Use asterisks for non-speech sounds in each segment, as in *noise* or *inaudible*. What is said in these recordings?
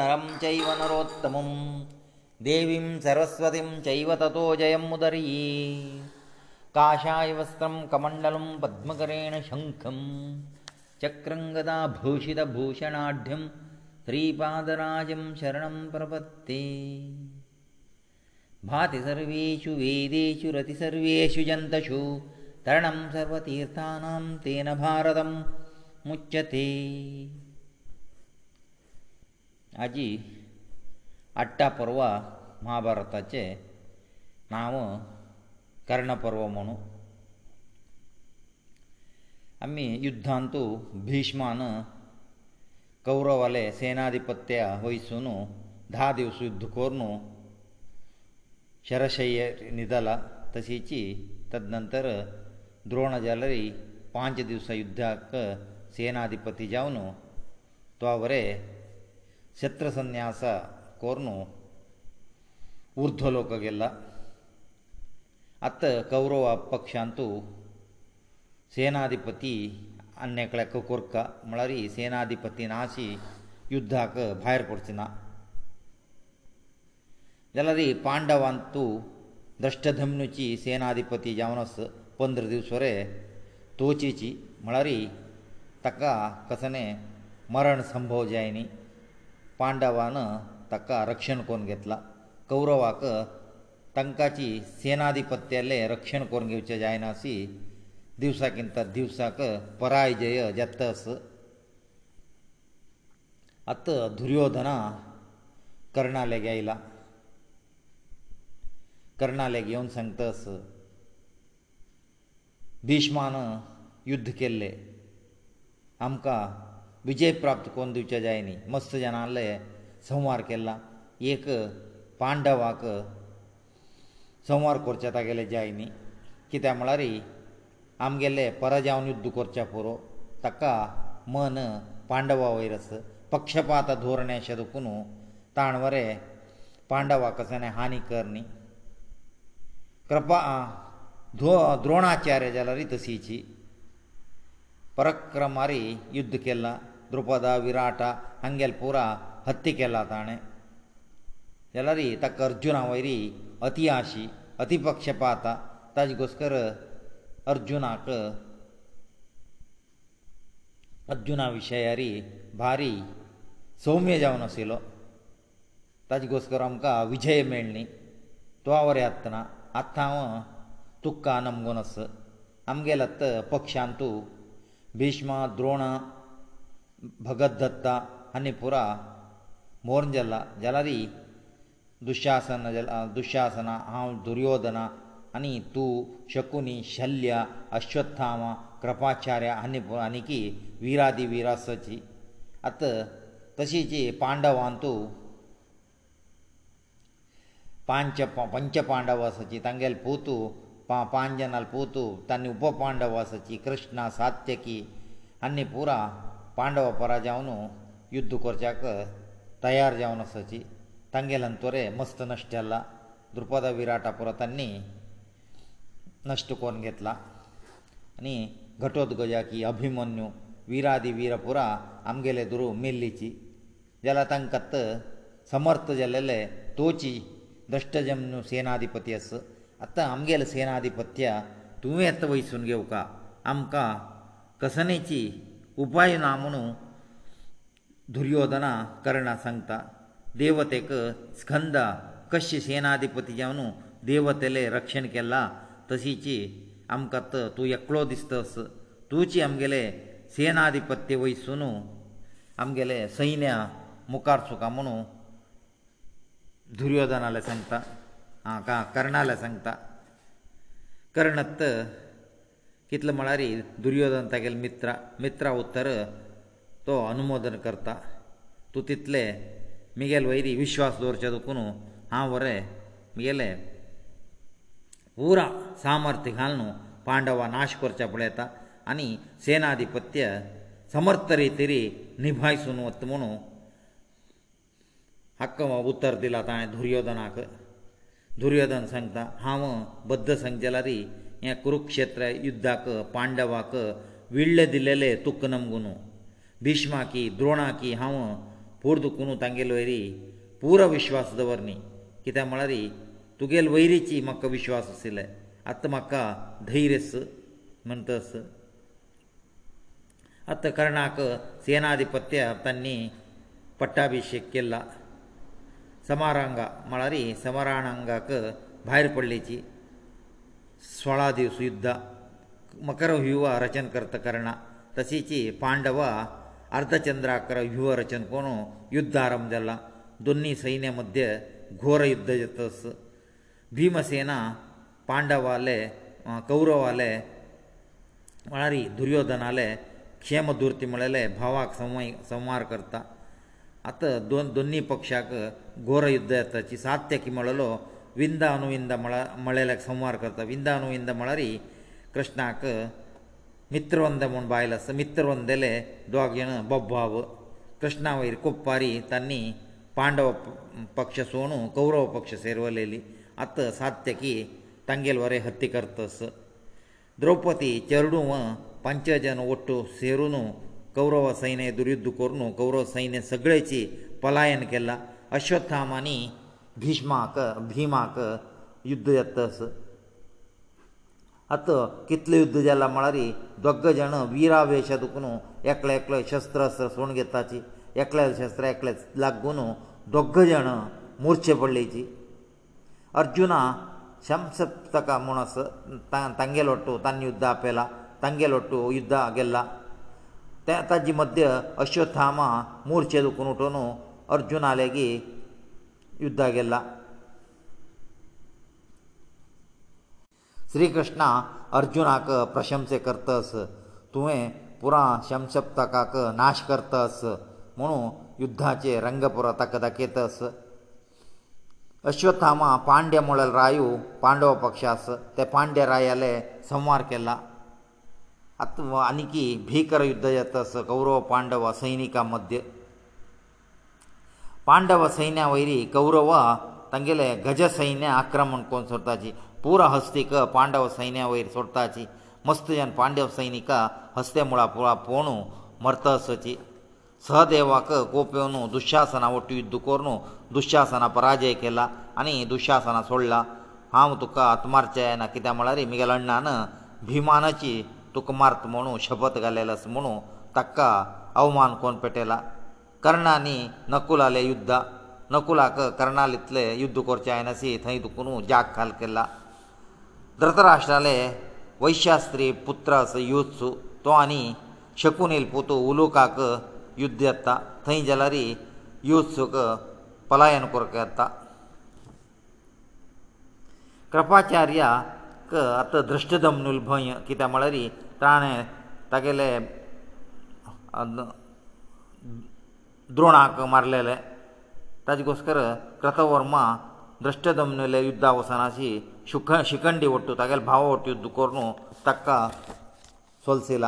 नरम चैव नरोत्तमम् देवीम् सरस्वतीम् चैव ततो जयम् उदरी काषाय वस्त्रम् कमण्डलम् पद्मकरेण शङ्खम् चक्रङ्गदाभूषितभूषणाढ्यम् श्रीपादराजम् शरणम् प्रपत्ते भाति सर्वेषु वेदेषु रतिसर्वेषु जन्तषु तरणम् सर्वतीर्थानाम् तेन भारतम् ಮುಚ್ಚತೇ आजी आठ्टा पर्वा महाभारताचे नांव कर्ण पर्व म्हणू आमी युध्दांतू भिष्मान कौरवाले सेनाधिपत्या वयसून धा दिवस युध्द करून शरशय्य न्हिदला तशीची तद नंतर द्रोण जालरी पांच दिवसा युध्दाक सेनाधिपती जावन तो बरें क्षत्रसंन्यास कोरनु 우르드โลกಗೆಲ್ಲ ಅತ ಕೌರವ ಪಕ್ಷಾಂತು ಸೇನಾಧಿಪತಿ ಅನ್ಯಕಳಕು ಕುರ್ಕ ಮಳರಿ ಈ ಸೇನಾಧಿಪತಿ ನಾಸಿ ಯುದ್ಧಾಕ ಫಾಯರ್ ಪರ್ತಿನ ಜಲದಿ ಪಾಂಡವಂತು ದಷ್ಟಧಮನುಚಿ ಸೇನಾಧಿಪತಿ ಯವನಸ್ 15 ದಿವಸವರೆ ತೋಚಿಚಿ ಮಳರಿ ತಕ ಕಸನೆ ಮರಣ ಸಂಭವ ಜಯನಿ पांडवान ताका रक्षण करून घेतला कौरवाक तांकांची सेनाधिपत्यालें रक्षण करून घेवचें जायना अशी दिवसाकिंत दिवसाक पराय जय जातस आत दुर्योधना कर्णालेग आयला कर्णालेग येवन सांगतस भिष्मान युध्द केल्ले आमकां विजय प्राप्त करून दिवचे जाय न्ही मस्त जनाले संवार केला एक पांडवाक संवार करचे तागेले जाय न्ही कित्याक म्हळ्यार आमगेले पराजावन युध्द करचे पुरो ताका मन पांडवा वयर आस पक्षपात धोरणे अशें दुखून ताण वरें पांडवा कसल्याने हानी कर न्ही कृपा धो द्रोणाचार्य जाल्यार तशीची पराक्रमारी युध्द केला ದ್ರುಪದ ವಿರಾಟ ಹಂಗೆಲ್ ಪೂರ ಹತ್ಯೆ ಕೆಲ್ಲ ತಾಣೆ ಎಲ್ಲರಿ ತಕ್ಕ ಅರ್ಜುನ ವೈರಿ ಅತಿ ಆಶಿ ಅತಿ ಪಕ್ಷಪಾತ ತಾಜಿಗೋಸ್ಕರ ಅರ್ಜುನಕ ಅರ್ಜುನ ವಿಷಯರಿ ಭಾರಿ ಸೌಮ್ಯ ಜಾವನ ಸಿಲೋ ತಾಜಿಗೋಸ್ಕರ ಅಮ್ಕ ವಿಜಯ ಮೇಳ್ನಿ ತ್ವಾವರೆ ಹತ್ತನ ಅತ್ತ ಹಾವ ತುಕ್ಕ ನಮ್ಗೊನಸ್ ಅಮ್ಗೆಲತ್ತ ಪಕ್ಷಾಂತು ಭೀಷ್ಮ ದ್ರೋಣ भगत दत्ता हांणी पुरो मोर्न जाला जाल्यार दुशासन दुशासना हांव दुर्योधना आनी तूं शकुनी शल्य अश्वत्थाम कृपाचार्य आनी आनीकी विरादी विरासाची आत तशीच पांडवांतू पांच पंच पांडव आसाची तांगेले पोतू पा पांच जनाल पोतू तांणी उपपांडव आसाची कृष्णा सात्यकी आनी पुरा ಪಾಂಡವ ಪರಜಾನು ಯುದ್ಧಕ್ಕೆ ತಯಾರ್ ಜಯನ ಸಚಿ ತಂಗೇಲನ್ ತೋರೆ ಮಸ್ತನಷ್ಟೆ ಅಲ್ಲ ದುರಪದ ವಿರಾಟಪುರ ತನ್ನಿ नष्ट ಕೋನ್ ಗೆतला ಅನಿ ಘಟೋದ್ಗಜಕಿ अभिमन्यु ವೀರಾದಿ ವೀರಪುರ ಅಂಗೆಲೆದುರು ಮಿಲ್ಲಿಚಿ ಜಲ ತಂಕ ತ ಸಮರ್ಥ ಜಲ್ಲಲೆ ತೋಚಿ ದಷ್ಟಜನ್ ಸೇನಾಧಿಪತಿಯಸ್ ಅತ್ತ ಅಂಗೆಲೆ ಸೇನಾಧಿಪತ್ಯ ತುವೇ ಅತ್ತವಯಿಸುನ್ ಗೆವಕಾ ಅಮ್ಕಾ ಕಸನೆಚಿ उपाय ना म्हणू दुर्योधना कर्णा सांगता देवतेक स्कंद कश्य सेनाधिपती जावन देवतेले रक्षण केलां तशीची आमकां तूं एकलो दिसतस तुजी आमगेले सेनाधिपत्य वयसून आमगेले सैन्य मुखार चुका म्हणू दुर्योधनाले सांगता हाका कर्णाले सांगता कर्णत कितले म्हळ्यार दुर्योधन तागेले मित्र मित्रा उत्तर तो अनुमोदन करता तूं तितले मिगेल वयरी विश्वास दवरचे दुखून हांव बरें म्हगेलें पुरा सामर्थ्य घालून पांडवां नाश करचे पळयता आनी सेनाधिपत्य समर्थ रितीरी निभायसून वता म्हणून हक्क उतर दिला ताणें दुर्योधनाक दुर्योधन सांगता हांव बद्द सांग जाल्यारी हे कुरुक्षेत्र युद्धाक पांडवाक विळ्ळ दिलेले तुक नमगुनू भिष्माकी द्रोणाकी हांव पुर्द कुनू तांगेल वयरी पुरो विश्वास दवर न्ही कित्याक म्हळ्यार तुगेल वयरीची म्हाका विश्वास आशिल्ले आतां म्हाका धैर्यस म्हणटस आतां कर्णाक सेनाधिपत्या तांणी पट्टाभिशेक केला समारांगा म्हळ्यार समारांगाक भायर पडलेची सोळा दिवस युद्ध मकर व्यूह रचन करता कर्णा तशीची पांडवा अर्धचंद्राकर व्यूह रचन करून युद्ध आरंभ जाला दोनी सैन्या मदें घोर युद्ध जातस भिमसेना पांडवाले कौरवाले म्हळ्यार दुर्योधनाले क्षेमदुर्ती म्हळेले भावाक संवय संवार करता आतां दोन दोनी पक्षाक घोर युद्ध येताची सात्य की म्हळलो विंद अनुविंद मळेल्याक संवार करता विंद अनुविंद म्हळ्यार कृष्णाक मित्रवंद म्हूण बायल आसा मित्रवंदेले दोग जाण बोब्बाव कृष्णा वयर कोप्पारी तांणी पांडव पक्ष सोडून कौरव पक्ष सेरवलेली आत सात्यकी तांगेल वरें हत्ती करतस द्रौपदी चरडूं पंचजन ओट्टू सेरून कौरव सैन्य दुर्युद्ध करून कौरव सैन्य सगळेची पलायन केला अश्वत्थामांनी भिष्माक भिमाक युद्ध येतस आतां कितलें युध्द जालां म्हळ्यार दोग जाण वीरावेश दुखून एकलो एकलो शस्त्र अस्त्र सोण घेताची एकल्या शस्त्र एकल्या लागून दोग जाण मोर्चे पडलेची अर्जुना शमसप्तका म्हूण आस तांगे लोट्टू तांणी युध्द आपयला तांगे लोट्टू युध्द गेल्ला ते ताजे मध्य अश्वथामा मोर्चे दुखून उठून अर्जुना लेगीत युद्धा गेल्ला श्री कृष्णा अर्जुनाक प्रशंसे करतस तुवें पुरा शमसप्तकाक नाश करतस म्हणून युद्धाचे रंगपुरो ताका दाखयतस अश्वथामा पांड्य म्हळ्यार रायू पांडव पक्ष आस ते पांड्य रायाले संवार केला आत आनीकी भिकर युद्ध जाता आस कौरव पांडव सैनिकां मध्ये पांडव सैन्या वयरी कौरव तांगेले गज सैन्य आक्रमण कोण सोडपाची पुरा हस्तीक पांडव सैन्या वयर सोडपाची मस्त जन पांडव सैनीक हस्ते मुळा पुळा पोणू मरतसची सहदेवाक कोप येवन दुशासना वटू युद्ध करून दुशासना पराजय केला आनी दुशासना सोडला हांव तुका आत्मारचें ना कित्याक म्हळ्यार म्हगेल्या अण्णान भिमानाची तुका मारत म्हणू शपत घालेली आसा म्हणू ताका अवमान कोण पेटयला कर्णानी नकुलाले युद्ध नकुलाक कर्णाल इतले युद्ध करचे आयनासी थंय दुखून जाग खाल केला धृतराष्ट्राले वैश्यास्त्री पुत्र असो योत्सू तो आनी शकून येल पोतू उलोकाक युद्ध येता थंय जाल्यारी योत्सूक पलायन कोरक येता कृपाचार्याक आतां दृश्टधमनूल भंय कित्याक म्हळ्यार ताणें तागेले ದ್ರೋಣಾಕ ಮರ್ಲೆಲ್ಲ ತದಿಗೋಸ್ಕರ ಕಕವರ್ಮ ದ್ರಷ್ಟದಮ್ನೆಲೇ ಯುದ್ಧವಸನಸಿ ಶುкха ಶಿಕಂಡಿ ಒಟ್ಟು ತಗಲ ಭಾವ ಒಟ್ಟು ಯುದ್ಧಕರು ತಕ್ಕ ಸೊಲ್ಸила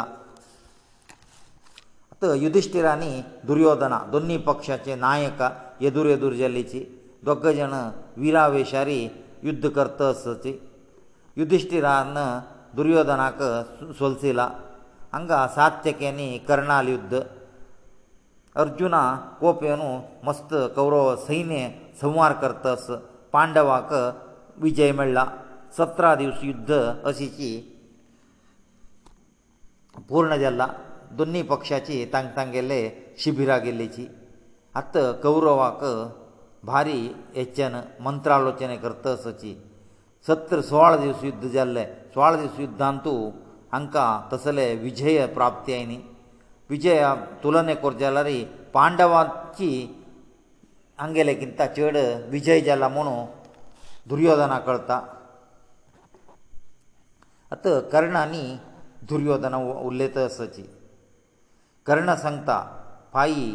ಅತ ಯುಧಿಷ್ಠಿರಾನಿ ದುರ್ಯೋಧನ ದೊನ್ನಿ ಪಕ್ಷಚೆ ನಾಯಕ ಎದುರೆದುರ್ ಜಲ್ಲಿಚಿ ದೊಕ್ಕ ಜನ ವೀರವೇಶಾರಿ ಯುದ್ಧವರ್ಥತಸಚಿ ಯುಧಿಷ್ಠಿರಾನ ದುರ್ಯೋಧನಕ ಸೊಲ್ಸила ಅಂಗ ಆಸತ್ಯಕೇನಿ ಕರ್ಣಾಲಿ ಯುದ್ಧ अर्जुना कोप येवन मस्त कौरव सैन्य संवार करतस पांडवाक विजय मेळ्ळा सतरा दिवस युध्द अशीची पूर्ण जाल्ला दोनी पक्षाची तांग तांगेले शिबिरां गेल्लीची आत कौरवाक भारी हेच्यान मंत्रालोचने करतसची सत्र सोळा दीस युध्द जाल्ले सोळा दीस युध्दांतू हांकां तसले विजय प्राप्ती आयली विजया तुलने करचे जाल्यार पांडवांची हांगेले किंता चड विजय जाला म्हणू दुर्योधना कळटा आतां कर्णानी दुर्योधना उलयता असोची कर्ण सांगता पायी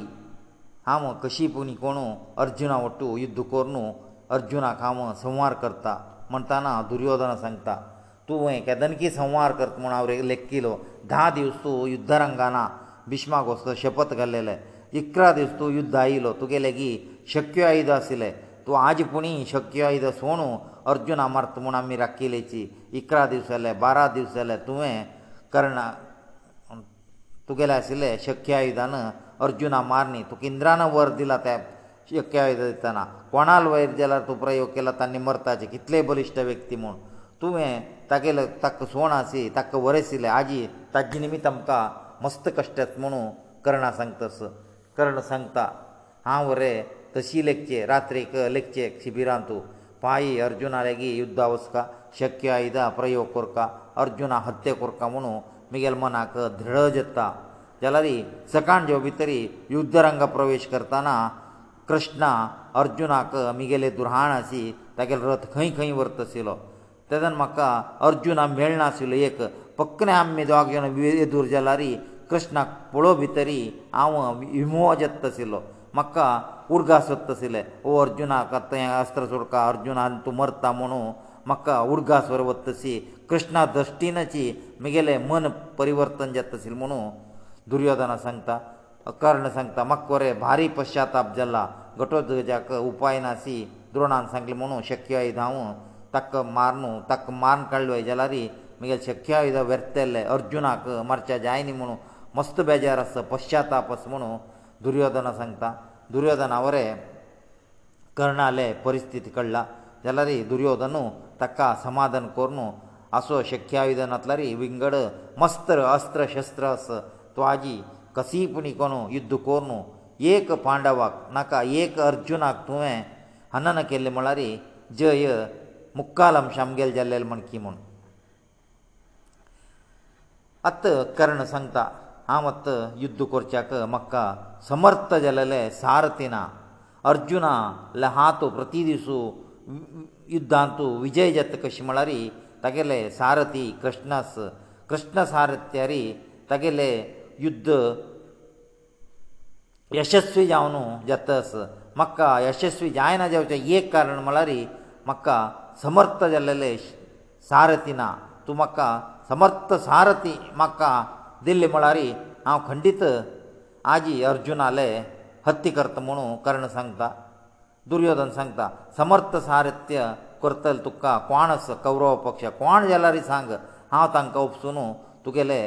हांव कशी पुनी कोणू अर्जुना वटू युध्द कोर न्हू अर्जुनाक हांव संवार करता म्हणटाना दुर्योधना सांगता तूं हें केदनकी संवार करता म्हूण हांव लेख केलो धा दीस तूं युध्द रंगाना भिष्माक वचो शपत घाल्लेले इकरा दीस तूं युध्द आयलो तुगे लेगीत शक्य आयुद आशिल्लें तूं आज पुणी शक्य आयुद सोणू अर्जून अमर्थ म्हूण आमी राखिल्लेची इकरा दीस जाले बारा दीस जाले तुवें कर्ण तुगेलें आशिल्लें शक्य आयुदान अर्जुना मारनी तुका इंद्रान वर दिला त्या शक्य आयुद दिताना कोणाल वयर जाल्यार तूं प्रयोग केला तांणी मरताचे कितले बलिश्ट व्यक्ती म्हूण तुवें तागेलें ताका सोण आसी ताका वरयशिल्लें आजी ताजे निमित्त आमकां मस्त कश्टत म्हणू कर्णा सांगतस कर्ण सांगता हांव रे तशी लेखचे रात्रीक लेखचे शिबिरांत तूं पायी अर्जुना लेगीत युद्धा वचका शक्य आयदां प्रयोग करता अर्जुना हत्या करता म्हणू मुगेल मनाक धृळ जत्ता जाल्यार सकाण जेव भितरी युद्धरंगा प्रवेश करतना कृष्णा अर्जुनाक मुगेले दुर्हाण आसी तागेलो रथ खंय खंय व्हरत आशिल्लो तेदन म्हाका अर्जुना मेळनाशिल्लो एक पक्कने आमी दोग जाण येदूर जाल्यार कृष्णाक पळोव भितरी हांव विमो जेत्ता आशिल्लो म्हाका उर्गा सोदताशिल्ले ओ अर्जुनाक आतां हें अस्त्र सोडका अर्जुनान तूं मरता म्हणू म्हाका उर्गा स्वर वत्तशी कृष्णा दश्टीनची म्हगेलें मन परिवर्तन जेत्ताशिल्लें म्हणू दुर्योधना सांगता कर्ण सांगता म्हाका खरें भारी पश्चाताप जाला घटोजाक उपाय नासी द्रोणान सांगलें म्हणू शक्य आयद हांव ताका मारनू ताका मारन काडलो जाल्यार म्हगेलें शक्य आयद व्यर्थ येल्लें अर्जुनाक मारचें जायनी म्हणून ಮಸ್ತ ಬೇಜಾರಸ್ ಪಶ್ಚಾತಾಪಸ್ ಮನೋ ದುರ್ಯೋಧನ ಸಂತಾ ದುರ್ಯೋಧನ ಅವರೇ ಕರ್ಣಾಲೆ ಪರಿಸ್ಥಿತಿ ಕಳ್ಲಾ ತೆಲರಿ ದುರ್ಯೋಧನನು ತಕ್ಕ ಸಮಾದನ ಕೋರನು ಅಸೋ ಶಕ್ಯವಿದನ ತಲರಿ ವಿಂಗಡ ಮಸ್ತ್ರ ಆस्त्र ಶಸ್ತ್ರಸ್ ತ್ವಾಜಿ ಕಸಿಪಣಿ ಕೋನೋ ಯುದ್ಧ ಕೋರನು ಏಕ ಪಾಂಡವ ನಕ ಏಕ ಅರ್ಜುನ ಆಗ್ತುವೆ ಅನ್ನನಕೇಲೆ ಮೊಳರಿ ಜಯ ಮುಕ್ಕಾಲಂ ಶಂಗೆಲ್ ಜಲ್ಲೆಲ್ ಮಣಕಿಮನ್ 10 ಕರ್ಣ ಸಂತಾ ಮತ್ತ ಯುದ್ಧ ಕುರ್ಚಾಕ ಮಕ್ಕ ಸಮರ್ಥ ಜಲಲೇ सारತಿನ ಅರ್ಜುನ ಲಹಾತು ಪ್ರತಿ ದಿಸು ಯುದ್ಧಾಂತು ವಿಜಯಜತ ಕ シミ ಳರಿ ತಗಲೇ सारತಿ ಕೃಷ್ಣಸ್ ಕೃಷ್ಣ सारತ್ಯರಿ ತಗಲೇ ಯುದ್ಧ ಯಶಸ್ವಯವನು ಜತಸ್ ಮಕ್ಕ ಯಶಸ್ವಿ ಜಾಯನ ಜವಚ ಏಕ ಕಾರಣ ಮಲರಿ ಮಕ್ಕ ಸಮರ್ಥ ಜಲಲೇ सारತಿನ ತುಮಕ ಸಮರ್ಥ सारತಿ ಮಕ್ಕ दिल्ले म्हळ्यार हांव खंडीत आजी अर्जुनाले हत्ती करता म्हणू कर्ण सांगता दुर्योधन सांगता समर्थ सारथ्य करतल तुका कोणस कौरव पक्ष कोण जाल्यार सांग हांव तांकां उपसून तुगेले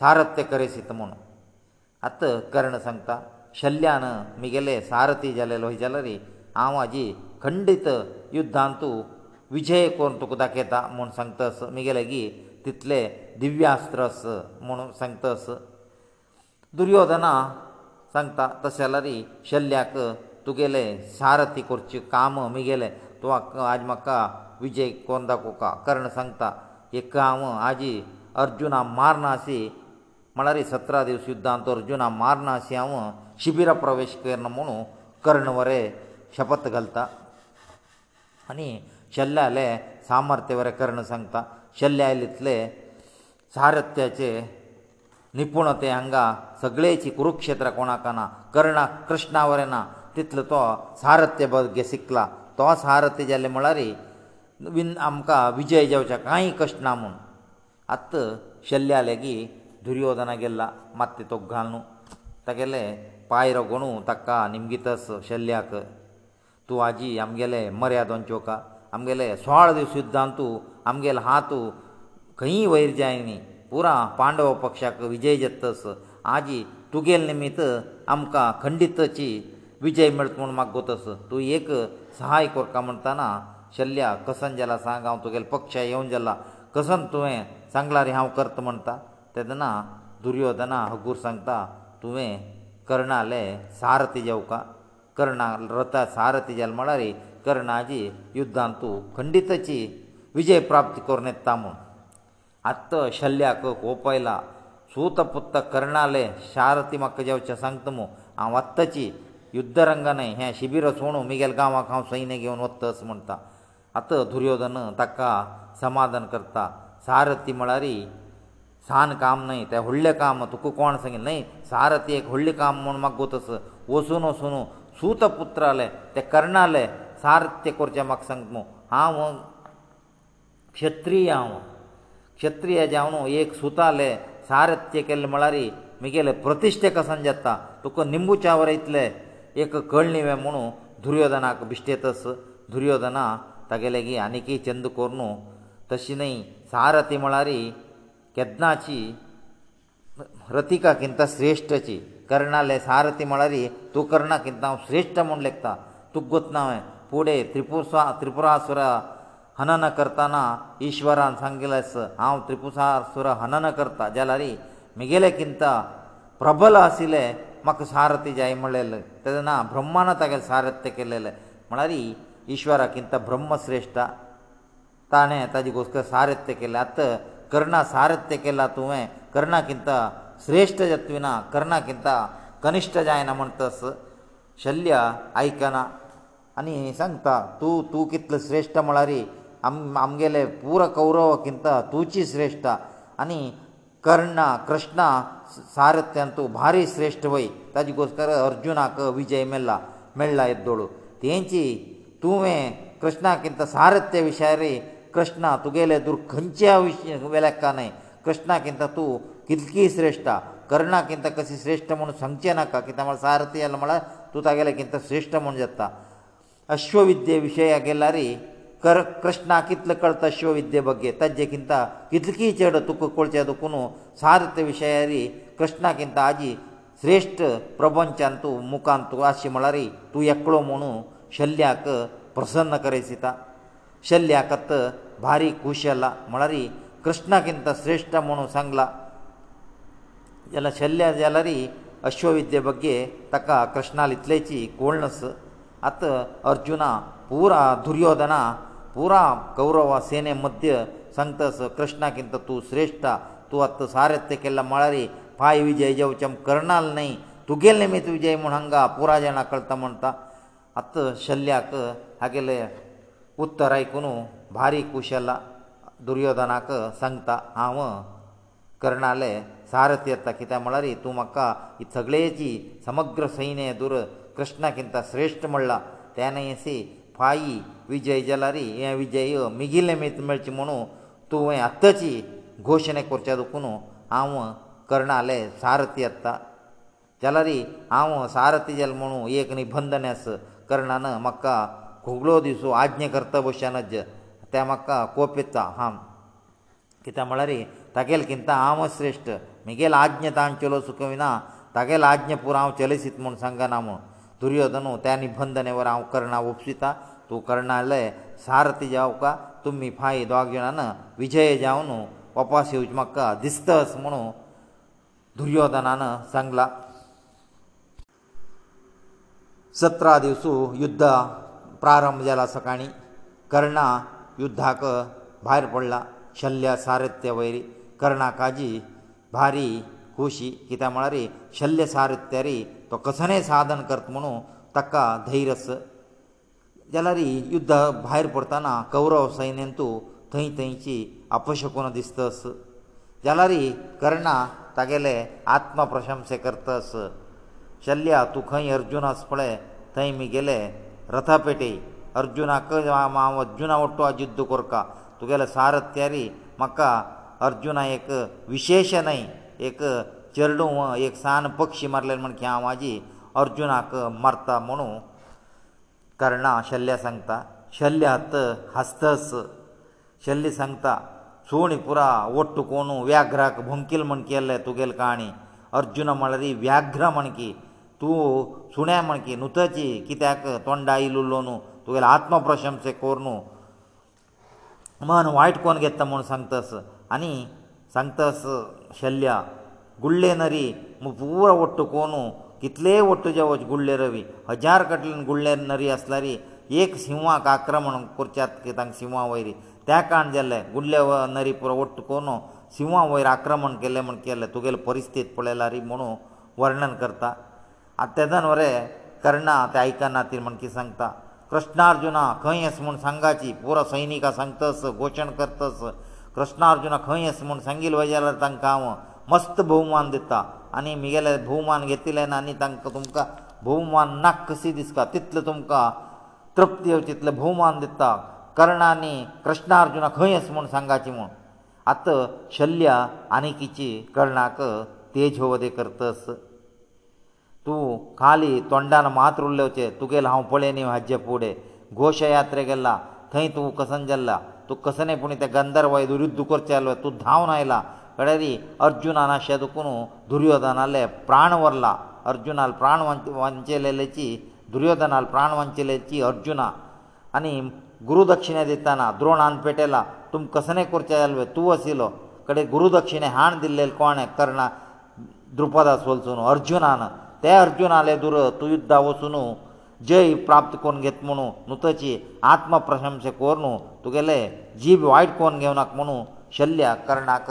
सारथ्य करेसीत म्हूण आत कर्ण सांगता शल्यान म्हगेले सारथी जाले लोय जाल्यार हांव हाजी खंडीत युध्दांत विजय करून तुका दाखयता म्हूण सांगता म्हगेले गी तितले दिव्यास्त्र आस म्हणून सांगता अस दुर्योधना सांगता तशें जाल्यार शल्याक तुगेले सारथी करचें काम म्हगेलें तूं आज म्हाका विजय कोन दाखोवका कर्ण सांगता एक काम आजी अर्जुना मारनासी म्हळ्यार सतरा दीस युद्धांत अर्जुना मारनासी हांव शिबिरा प्रवेश करना म्हुणू कर्ण वरें शपत घालता आनी शल्ल्याले सामर्थ्य वरें कर्ण सांगता शल्यायलींतले सारथ्याचे निपूण ते हांगा सगळेची कुरुक्षेत्र कोणाक ना कर्णाक कृष्णा वरें ना तितलो तो सारथ्य भगे शिकला तो सारथ्य जाले म्हळ्यार विन आमकां विजय जावचे कांय कश्ट ना म्हूण आत्त शल्या लेगीत दुर्योधना गेल्ला मात्ते तो घालून तागेले पांय रगोणू ताका निमगितस शल्याक तूं आजी आमगेले मर्यादोन चोका आमगेले सोळा दीस युद्धांत तूं आमगेलो हात खंय वयर जाय न्ही पुरा पांडव पक्षाक विजय जातस आजी तुगेल निमित्त आमकां खंडिताची विजय मेळत म्हूण म्हाका गोतस तूं एक सहाय कोरता म्हणटना शल्या कसन जाला सांग हांव तुगेलो पक्ष येवन जाला कसन तुवें सांगला रे हांव करत म्हणटा तेदना दुर्योधना हगूर सांगता तुवें कर्णाले सारथी जेवका कर्णा रथ सारथी जाल म्हळ्यार कर्णाची युद्धांत तूं खंडिताची विजय प्राप्त करून येता म्हूण आत्त शल्याक खोप आयला सूत पुत्त कर्णाले शारथी म्हाका जेवचें सांगता मू हांव आत्ताची युद्धरंगान हें शिबीर सोडूं म्हगेल गांवांक हांव सैन्य घेवन वतस म्हणटा आत दुर्योधन ताका समाधान करता सारथी म्हळ्यार सान काम न्हय तें व्हडलें काम तुका कोण सांगिल्लें न्हय सारथी एक व्हडलें काम म्हूण म्हाका गोतस वसून वसून सूत पुत्र आले ते कर्णाले सारथ्य करचें म्हाका सांगता मू हांव क्षत्रीय हांव क्षत्रीय जावन एक सुतालें सारथ्य केल्लें म्हळ्यार म्हगेले प्रतिश्ठे कसन जाता तुका निंबू चावर येतले एक कळणी वे म्हणू दुर्योधनाक बिश्टेतस दुर्योधना तागेलें की आनीकय चंद कोरून तशी न्हय सारथी म्हळ्यार केदनाची रतिका किंत श्रेश्ठची कर्णाले सारथी म्हळ्यार तूं कर्णा किंत हांव श्रेश्ठ म्हूण लेखता तुक गोतना हांवें फुडें त्रिपुरा त्रिपुरासुरा हनन करताना ईश्वरान सांगिल्लें आस हांव त्रिपुसासूर हनन करता जाल्यारी म्हगेले किंत प्रबल आशिल्ले म्हाका सारथी जाय म्हणलेले तेन्ना ब्रह्मान तागेले सारथ्य केलेले म्हळ्यार ईश्वरा किंत ब्रह्मश्रेश्ठ ताणें ताजे घोस्क सारथ्य केलें आतां कर्णा सारथ्य केला तुवें कर्णा किंत श्रेश्ठ जत्विना कर्णा किंत कनिश्ठ जायना म्हण तस शल्य आयकना आनी सांगता तूं तूं कितलो श्रेश्ठ म्हळ्यारी ಅಮ್ಮ ಅಮ್ಮ ಗೆಲೆ ಪೂರ ಕೌರವಕ್ಕಿಂತ तूಚಿ ಶ್ರೇಷ್ಠ ಅನಿ ಕರ್ಣ ಕೃಷ್ಣ ಸಾರಥ್ಯ ಅಂತೂ ಬಾರಿ ಶ್ರೇಷ್ಠವೈ ತಾದಿಗೋಸ್ಕರ ಅರ್ಜುನಕ ವಿಜಯ ಮೈಲ್ಲ ಮೈಲ್ಲ ಇದ್ದೋಳು ತೇಂಚಿ तूವೇ ಕೃಷ್ಣಕ್ಕಿಂತ ಸಾರಥ್ಯ ವಿಚಾರೀ ಕೃಷ್ಣ ತುಗೆಲೆ ದುर्खಂಚೆ ಆವಿಶ್ಯ ಬೆಲಕನೇ ಕೃಷ್ಣಕ್ಕಿಂತ तू कितಕಿ ಶ್ರೇಷ್ಠ ಕರ್ಣಕ್ಕಿಂತ ಕಸಿ ಶ್ರೇಷ್ಠ ಮನು ಸಂಚೇನಕ್ಕ ಕಿಂತ ನಮ್ಮ ಸಾರಥಿಯಲ್ಲಮಳ तू ತಗೆಲೆಕ್ಕಿಂತ ಶ್ರೇಷ್ಠ ಮೊಂಡೆತ್ತಾ ಅಶ್ವವಿದ್ಯ ವಿಷಯ ಗೆಲ್ಲರಿ ಕೃಷ್ಣಕ್ಕಿಂತ ಇತ್ಲ ಕಳ್ತಾ ಶೋ ವಿದ್ಯೆ ಬಗ್ಗೆ ತಜ್ಜೆಗಿಂತ ಇತ್ಲ ಕಿಚೇಡ ತುಕ್ಕ ಕೊಳ್ಚ ಅದಕನು ಸಾದತೆ ವಿಷಯ ಯಾರಿ ಕೃಷ್ಣಕ್ಕಿಂತ ಅಗಿ ಶ್ರೇಷ್ಠ ಪ್ರಬಂಧಂತು ಮುಕಾಂತು ಆಸಿ ಮಳಾರಿ तू ಏಕಳೋ ಮನು ಶಲ್ಯಕ ಪ್ರಸನ್ನ ಕರೆಸಿತ ಶಲ್ಯಕತ್ತ ಬಾರಿ કુಶಲ ಮಳರಿ ಕೃಷ್ಣಕ್ಕಿಂತ ಶ್ರೇಷ್ಠ ಮನು ಸಂಗಲ ಯಲ್ಲ ಶಲ್ಯ ಅದ ಯಲರಿ ಅಶ್ವ ವಿದ್ಯೆ ಬಗ್ಗೆ ತಕ ಕೃಷ್ಣ ಲಿತ್ಲೇಚಿ ಕೋಳ್ನಸ ಆತ ಅರ್ಜುನ ಪೂರ ದುರ್ಯೋಧನ ಪೂರಾ ಕೌರವ ಸೇನೆ ಮಧ್ಯ ಸಂತಸ ಕೃಷ್ಣಕ್ಕಿಂತ ತು ಶ್ರೇಷ್ಠ ತು ಅತ್ತ ಸಾರತ್ಯ ಕೆಲ್ಲ ಮಳರಿ ಪಾಯ ವಿಜಯ ಜವಚಂ ಕರ್ಣಾಲ್ ನೈ ತುಗೆಲ್ ನಿಮಿತ್ ವಿಜಯ ಮುನ್ ಹಂಗ ಪೂರಾ ಜನ ಕಳ್ತ ಮಂತ ಅತ್ತ ಶಲ್ಯಾಕ ಹಾಗೆಲೆ ಉತ್ತರ ಐಕುನು ಭಾರಿ ಕುಶಲ ದುರ್ಯೋಧನಾಕ ಸಂಗತ ಹಾವ ಕರ್ಣಾಲೆ ಸಾರಥಿ ಅತ್ತ ಕಿತ ಮಳರಿ ತು ಮಕ್ಕ ಈ ಸಗಳೇಜಿ ಸಮಗ್ರ ಸೈನ್ಯ ದುರ್ ಕೃಷ್ಣಕ್ಕಿಂತ ಶ್ರೇಷ್ಠ ಮಳ್ಳ ತೇನೇಸಿ फाई विजय जलारी हे विजय मिगिल्ले मेत मेळचे म्हणू तुवें आत्ताची घोशणा करच्या दुखून हांव कर्णाले सारथी आत्ता जाल्यारी हांव सारथी जाल म्हणू एक निबंधन आस कर्णान म्हाका खुगलो दिसू आज्ञा करता भशेनच ते म्हाका कोपयता हां कित्याक म्हळ्यार तागेलें किंता हांव श्रेश्ठ म्हगेलें आज्ञा तांचेलो सुकविना तागेलें आज्ञा पुरो हांव चलयसीत म्हूण सांगना म्हूण दुर्योधन त्या निबंधने वर हांव कर्णा उपसिता तूं कर्णाले सारथी जावं का तुमी फाई दोग जाणान विजय जावन वपास येवचे म्हाका दिसतस म्हणून दुर्योधनान सांगला सतरा दिवसू युध्द प्रारंभ जाला सकाळी कर्णा युध्दाक भायर पडला शल्य सारथ्य वयरी कर्णा काजी भारी खोशी कित्याक म्हळ्यार शल्य सारथ्यारी तो कसलेंय साधन करता म्हणून ताका धैर्यस जाल्यार युध्दा भायर पडटना कौरव सैन्यान तूं थंय थंयची अपशकून दिसतस जाल्यार कर्णा तागेले आत्मप्रशंसे करतस शल्या तूं खंय अर्जून आस पळय थंय म्हगेले रथा पेटय अर्जुनाक हांव अर्जुना वट्टू हांव युद्ध कोरता तुगेले सारत्यारी म्हाका अर्जुना एक विशेश न्हय एक चरडूं एक सान पक्षी मारलेले म्हण ह्या आवाजी अर्जुनाक मारता म्हणू कर्णा शल्य सांगता शल्य हत्त हस्तस शल्य सांगता सुणी पुरा वट्ट कोणू व्याघ्राक भुंकील म्हण केल्ले तुगेल काणी अर्जुन म्हळ्यार व्याघ्र म्हणकी तूं सुण्या म्हणकी नुतची कित्याक तोंडा इल्लो न्हू तुगेले आत्मप्रशंस कोर न्हू मन वायट कोण घेता म्हूण सांगतस आनी सांगतस शल्या गुळ्ळे नरी पुरो वट्ट कोनू कितलेय वट्ट जेवच गुळ्ळे रवी हजार कटल्यान गुळ्ळे नरी आसल्यारी एक सिंहाक आक्रमण करच्यात की तांकां सिंहा वयरी त्या काण जाल्ले गुळ्ळे नरी पुरो वट्ट कोनू सिंहा वयर आक्रमण केलें म्हूण केलें तुगेले परिस्थिती पळयला रे म्हणून वर्णन करता आतां तेदान वरें कर्णा तें आयकना ती म्हण कितें सांगता कृष्णार्जुना खंय आसा म्हूण सांगाची पुरो सैनिकां सांगतस घोशण करतस कृष्णार्जुना खंय आसा म्हूण सांगिल्लो जाल्यार तांकां हांव मस्त भोवमान दिता आनी म्हगेले भोवमान घेतिले ना आनी तांकां तुमकां भोवमान ना कशी दिसता तितले तुमकां तृप्ती येवची तितले भोवमान दिता कर्णानी कृष्णार्जुना खंय आसा म्हूण सांगाची म्हूण आतां शल्य आनी किची कर्णाक तेजो वदे करतस तूं खाली तोंडान मात उरलेवचें तुगेलें हांव पळयन हाजे फुडें घोशयात्रे गेला थंय तूं कसन जाल्ला तूं कसनय पूण त्या गंधर्व दुरुद्ध करचें आसलो तूं धांवन आयला कळरी अर्जुनान अशें दुखून दुर्योधनाले प्राण वरला अर्जुनाल प्राण वंचेलेची दुर्योधनाल प्राण वंचेलेची अर्जुना आनी गुरुदक्षिणे दिताना द्रोणान पेटयला तुमी कसले करचे जाले तूं आशिल्लो कडेन गुरुदक्षिणे हाण दिल्ले कोणें कर्णा द्रुपदास वचून अर्जुनान ते अर्जुनाले दुर तूं युद्धा वचून जय प्राप्त करून घेत म्हणू नुतची आत्मप्रशंस कोर न्हू तुगेले जीब वायट कोन घेवनाक म्हणू शल्य कर्णाक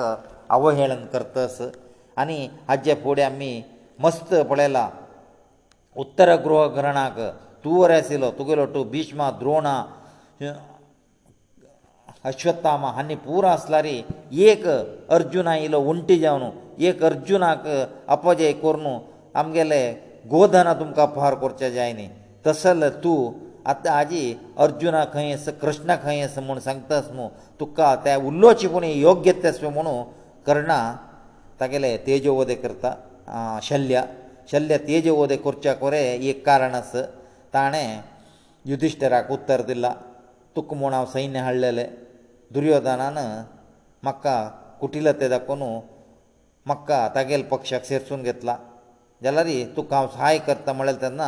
अवहेळन करतस आनी हाजे फुडें आमी मस्त पळयलां उत्तर गृहग्रहणाक तुवर आशिल्लो तुगेलो टू भिष्मा द्रोण अश्वत्थामा हांणी पुरो आसल्यारी एक अर्जून आयिल्लो उंटी जावन एक अर्जुनाक अपजय करून आमगेले गोधना तुमकां अपहार करचे जाय न्ही तसल तूं आतां आजी अर्जुना खंय आसा कृष्ण खंय आसा म्हूण सांगतास न्हू तुका ते उल्लोची पूण योग्य तस म्हणून ಕರ್ಣ ತಗಲೇ ತೇಜೋವದೆ ಕರ್ತ ಶಲ್ಯ ಶಲ್ಯ ತೇಜೋವದೆ ಕುರ್ಚಾ ಕೊರೆ ಈ ಕಾರಣಸು ತಾણે ಯುಧಿಷ್ಠರಾ ಉತ್ತರ ದಿಲ್ಲ ತುಕ್ಕಮೋಣ ಸೈನ್ಯ ಹಳ್ಳಲೇ ದುರ್ಯೋಧನನ ಮಕ್ಕ ಕುಟಿಲತೆ ದಕ್ಕನು ಮಕ್ಕ ತಗел ಪಕ್ಷಕ್ಕೆ ಸೇرسನ್ ಗೆतला ಜಲರಿ तू ಕಾಂ ಸಹಾಯ کرتا म्हटेलತನ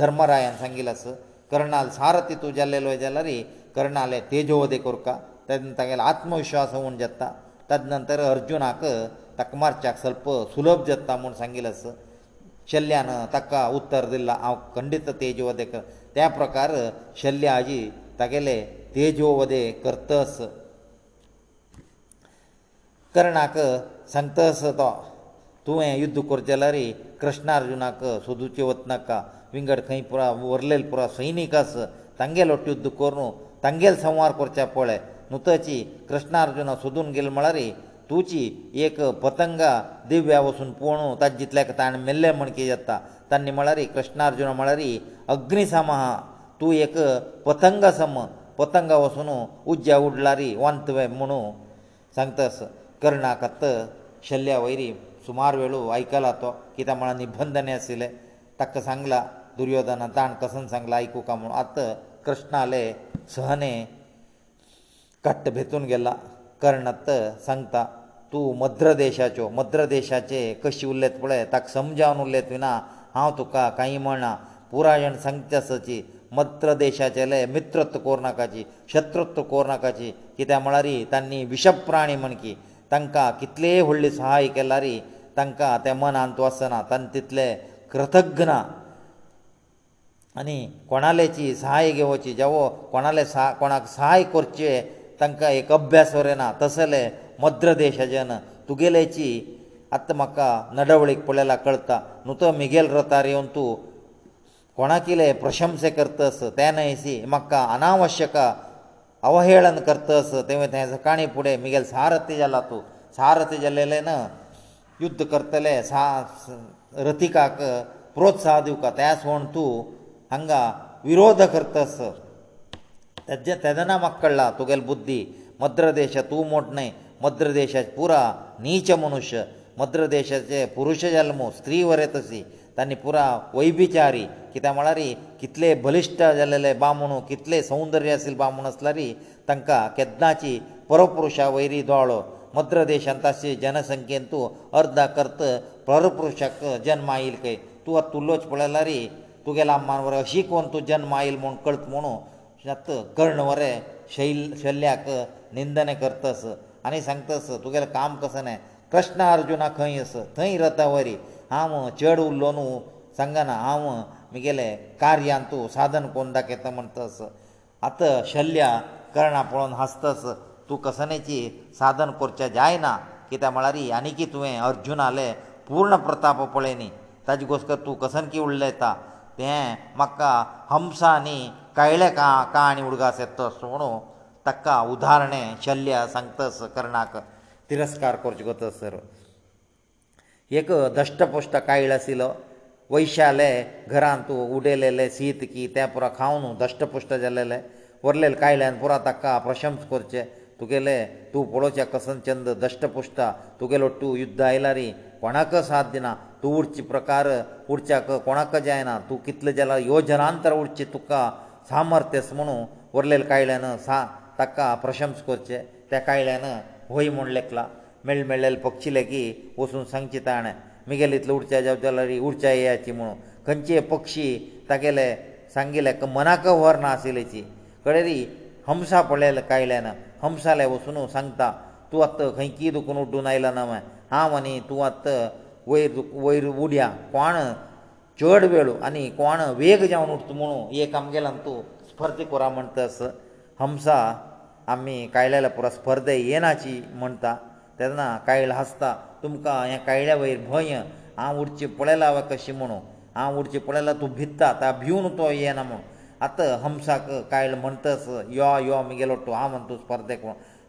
ಧರ್ಮರಾಯن सांगितलंಸು ಕರ್ಣಾಲ್ ಸಾರತಿ तू ಜಲ್ಲೆಲೋ ಜಲರಿ ಕರ್ಣಾಲೆ ತೇಜೋವದೆ ಕುರ್ಕಾ ತದن ತಗел ಆತ್ಮವಿಶ್ವಾಸ ಉಣ ಜತ್ತಾ ताजे नंतर अर्जुनाक ताका मारच्याक स्वल्प सुलभ जाता म्हूण सांगिल्लें आसा शल्यान ताका उत्तर दिलां हांव खंडीत तेजो वधे कर त्या प्रकार शल्य आजी तागेले तेजो वधे करतस कर्णाक सांगतस तो तुवें युध्द करचें जाल्यार कृष्णा अर्जुनाक सोदुचें वतनाका विंगड खंय पुरा व्हरलेल पुरा सैनीक आस तांगेलो युध्द करून तांगेल संवार करचे पळय नुतची कृष्णार्जुन सोदून गेले म्हळ्यार तुजी एक पतंगा दिव्या वचून पळोवन ताजे जितल्याक ताणें मेल्लें म्हण कितें जाता तांणी म्हळ्यार कृष्णार्जुन म्हळ्यार अग्निसम आहा तूं एक पतंग सम पतंगा वचून उज्ज्या उडलार वांतवे म्हणू सांगतास कर्णाकत्त शल्या वयरी सुमार वेळू आयकला तो कित्याक म्हळ्यार निबंधने आशिल्ले ताका सांगला दुर्योधना ताण कसो सांगला आयकूं का म्हूण आतां कृष्णाले सहने घट्ट भेतून गेला कर्णत सांगता तूं मद्र देशाच्यो मद्र देशाचे कशी उरलेत पळय ताका समजावन उरले तुना हांव तुका कांय म्हणा पुरायण सांगता सची मद्र देशाचेले मित्रत्व कोरनाकाची शत्रुत्व कोरनाकाची कित्याक म्हळ्यार तांणी विशप प्राणी म्हण की तांकां कितलेय व्हडली सहाय केल्यार तांकां तें मन आंत वचना तांणे तितले कृतज्ञ ना आनी कोणालेची सहाय घेवची जावो कोणाले सहाय कोणाक सहाय करचे तांकां एक अभ्यास वरें ना तसले मद्र देशाच्यान तुगेलेची आतां म्हाका नडवळीक पळयला कळटा न्हू तो मिगेल रथार येवन तूं कोणाकिले प्रशंस करतस तेन्नायसी म्हाका अनावश्यक अवहेळन करतस तेवें तें सकाळी फुडें मिगेल सारथी जाला तूं सारथी जाल्लेले न्हू युध्द करतले सा रथिकाक प्रोत्साह दिवका त्या सोण तूं हांगा विरोध करतस तेजे तेदना मक्कळ्ळा तुगेल बुद्धी मद्रदेश तूं मोटणे मद्रदेशाचे पुरा नीच मनुश्य मद्रदेशाचे पुरुश जल्म स्त्री वरे तशी तांणी पुरा वैभिचारी कित्याक म्हळ्यार कितले बलिश्ट जाल्लेले बामणू कितले सौंदर्य आशिल्ले बामण आसल्यारी तांकां केदनाची परपुरुशा वयरी दोळो मद्रदेशान ताची जनसंख्येन तूं अर्धा कर्त परपुरुशाक जन्म आयिल्ले तूं आतां उल्लोच पळयल्यारी तुगेल्या आम्मा बरोबर अशी कोण तूं जन्म आयिल्लो म्हूण कळत म्हणून शत कर्णवरे शैल शल्याक निंदन करतस आनी सांगतस तुगेलें काम कसं न्हय कृष्ण अर्जुना खंय आस थंय रथावरी हांव चेड उरलो न्हू सांगना हांव म्हगेलें कार्यान तूं साधन कोण दाखयता म्हणटस आत शल्या कर्णा पळोवन हांसतस तूं कसनेची साधन करचें जायना कित्याक म्हळ्यार आनी की तुवें अर्जून आले पूर्ण प्रताप पळय न्ही ताजे गोश्ट तूं कसन की उडलयता तें म्हाका हमसा न्ही कळ्ळें का का आनी उडगास येता असो म्हणून ताका उदाहरणें शल्य सांगतस कर्णाक तिरस्कार करचे कोतस सर एक दश्टपुश्ट कायळ आशिल्लो वैशाले घरांत उडयलेले शीत की तें पुरो खावन दश्टपुश्ट जालेले उरलेले कायल्यान पुरो ताका प्रशंस करचे तुगेले तूं पळोवचे कसन चंद दश्टपुश्ट तुगेलो तूं युद्ध आयला रे कोणाक साथ दिना तूं उरचे प्रकार उरच्याक कोणाक जायना तूं कितले जाला योजनांतर उरचे तुका सामर्थ्यस म्हणून उरलेल्या कायल्यान सा ताका प्रशंस करचे त्या कायल्यान होय म्हूण लेखला मेळ मेळलेले पक्षी लेगीत वचून सांगचे ताणें मुगेले इतलो उर्चाय जावचे जाल्यार उर्चाय येयाची म्हणून खंयचे पक्षी तागेले सांगिल्ले मनाक व्हर ना आशिल्लेची कडेरी हमसा पडलेले कायल्यान हमसाले वचून सांगता तूं आत्त खंय की दुखून उड्डून आयला ना हांव आनी तूं आत्त वयर वयर उडया कोण चड वेळ आनी कोण वेग जावन उरता म्हणून एक आमगेल्यान तूं स्पर्द कोरा म्हणटस हमसा आमी कायल्याल्या पुरो स्पर्धे येनाची म्हणटा तेन्ना कायल हांसता तुमकां हे कायल्या वयर भंय हांव उरचें पळयलां कशें म्हणून हांव उरचें पळयलां तूं भित्ता ता भिवन तो येना म्हूण आतां हमसाक कायल म्हणटस यो यो आमगेलो तूं हांव म्हणटा तूं स्पर्धेक